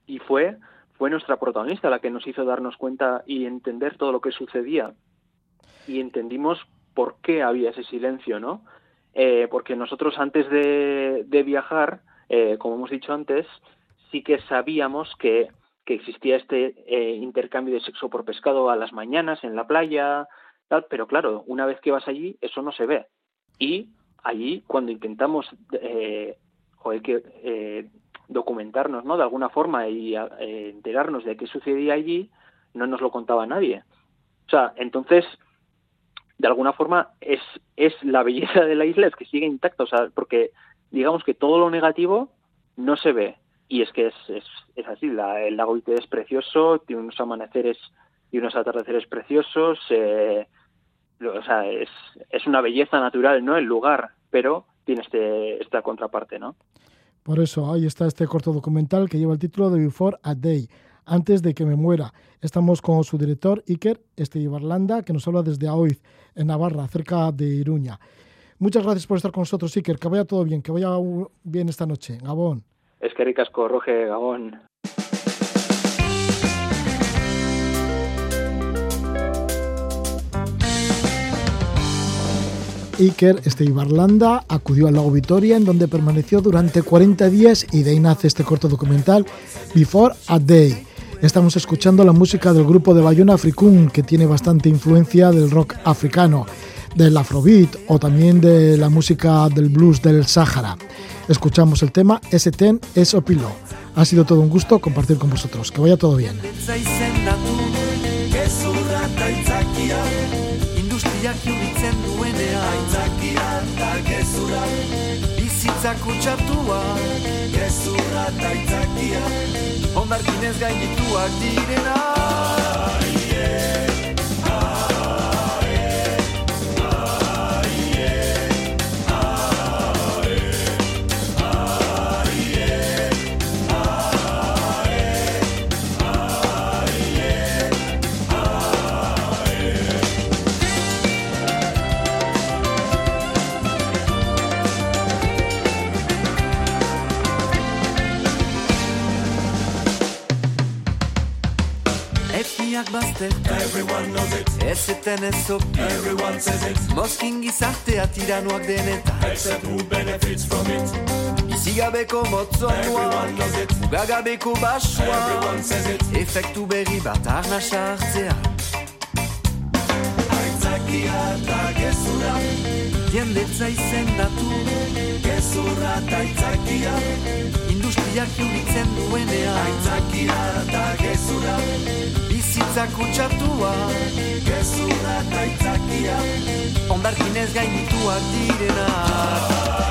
[SPEAKER 7] y fue fue nuestra protagonista la que nos hizo darnos cuenta y entender todo lo que sucedía y entendimos por qué había ese silencio, ¿no? porque nosotros antes de, viajar, como hemos dicho antes, sí que sabíamos que, existía este eh, intercambio de sexo por pescado a las mañanas en la playa, tal, pero claro, una vez que vas allí, eso no se ve. Y allí, cuando intentamos eh, que, eh, documentarnos ¿no? de alguna forma y eh, enterarnos de qué sucedía allí, no nos lo contaba nadie. O sea, entonces, de alguna forma, es, es la belleza de la isla es que sigue intacta, o sea, porque digamos que todo lo negativo no se ve, y es que es, es, es así, la, el lago Ite es precioso, tiene unos amaneceres y unos atardeceres preciosos, eh, o sea, es, es una belleza natural, ¿no? El lugar, pero tiene este, esta contraparte, ¿no?
[SPEAKER 2] Por eso, ahí está este corto documental que lleva el título de Before a Day, antes de que me muera. Estamos con su director, Iker Estebarlanda, que nos habla desde Aoiz, en Navarra, cerca de Iruña. Muchas gracias por estar con nosotros, Iker. Que vaya todo bien, que vaya bien esta noche. Gabón.
[SPEAKER 7] Es que ricasco, Roge, Gabón.
[SPEAKER 2] Iker Esteibarlanda acudió al lago Vitoria, en donde permaneció durante 40 días y de ahí nace este corto documental Before a Day. Estamos escuchando la música del grupo de Bayona Africun, que tiene bastante influencia del rock africano, del afrobeat o también de la música del blues del Sáhara. Escuchamos el tema S10 es Opilo. Ha sido todo un gusto compartir con vosotros. Que vaya todo bien.
[SPEAKER 8] Bizitzak utxatua Gezurra eta itzakia Ondarkinez gainituak direna yeah. Ezeten ez opi Everyone says it. Moskin gizartea tiranoak denetan. Except who benefits from it. Izigabeko motzonua Everyone knows it. Mugagabeko basua Everyone says it. Efektu berri bat arna sartzea Aitzakia eta gezura Jendetza izendatu Gezurra eta aitzakia Industriak juritzen duenea Aitzakia eta gezura bizitza kutsatua Gezura eta itzakia Ondarkinez gainituak direnak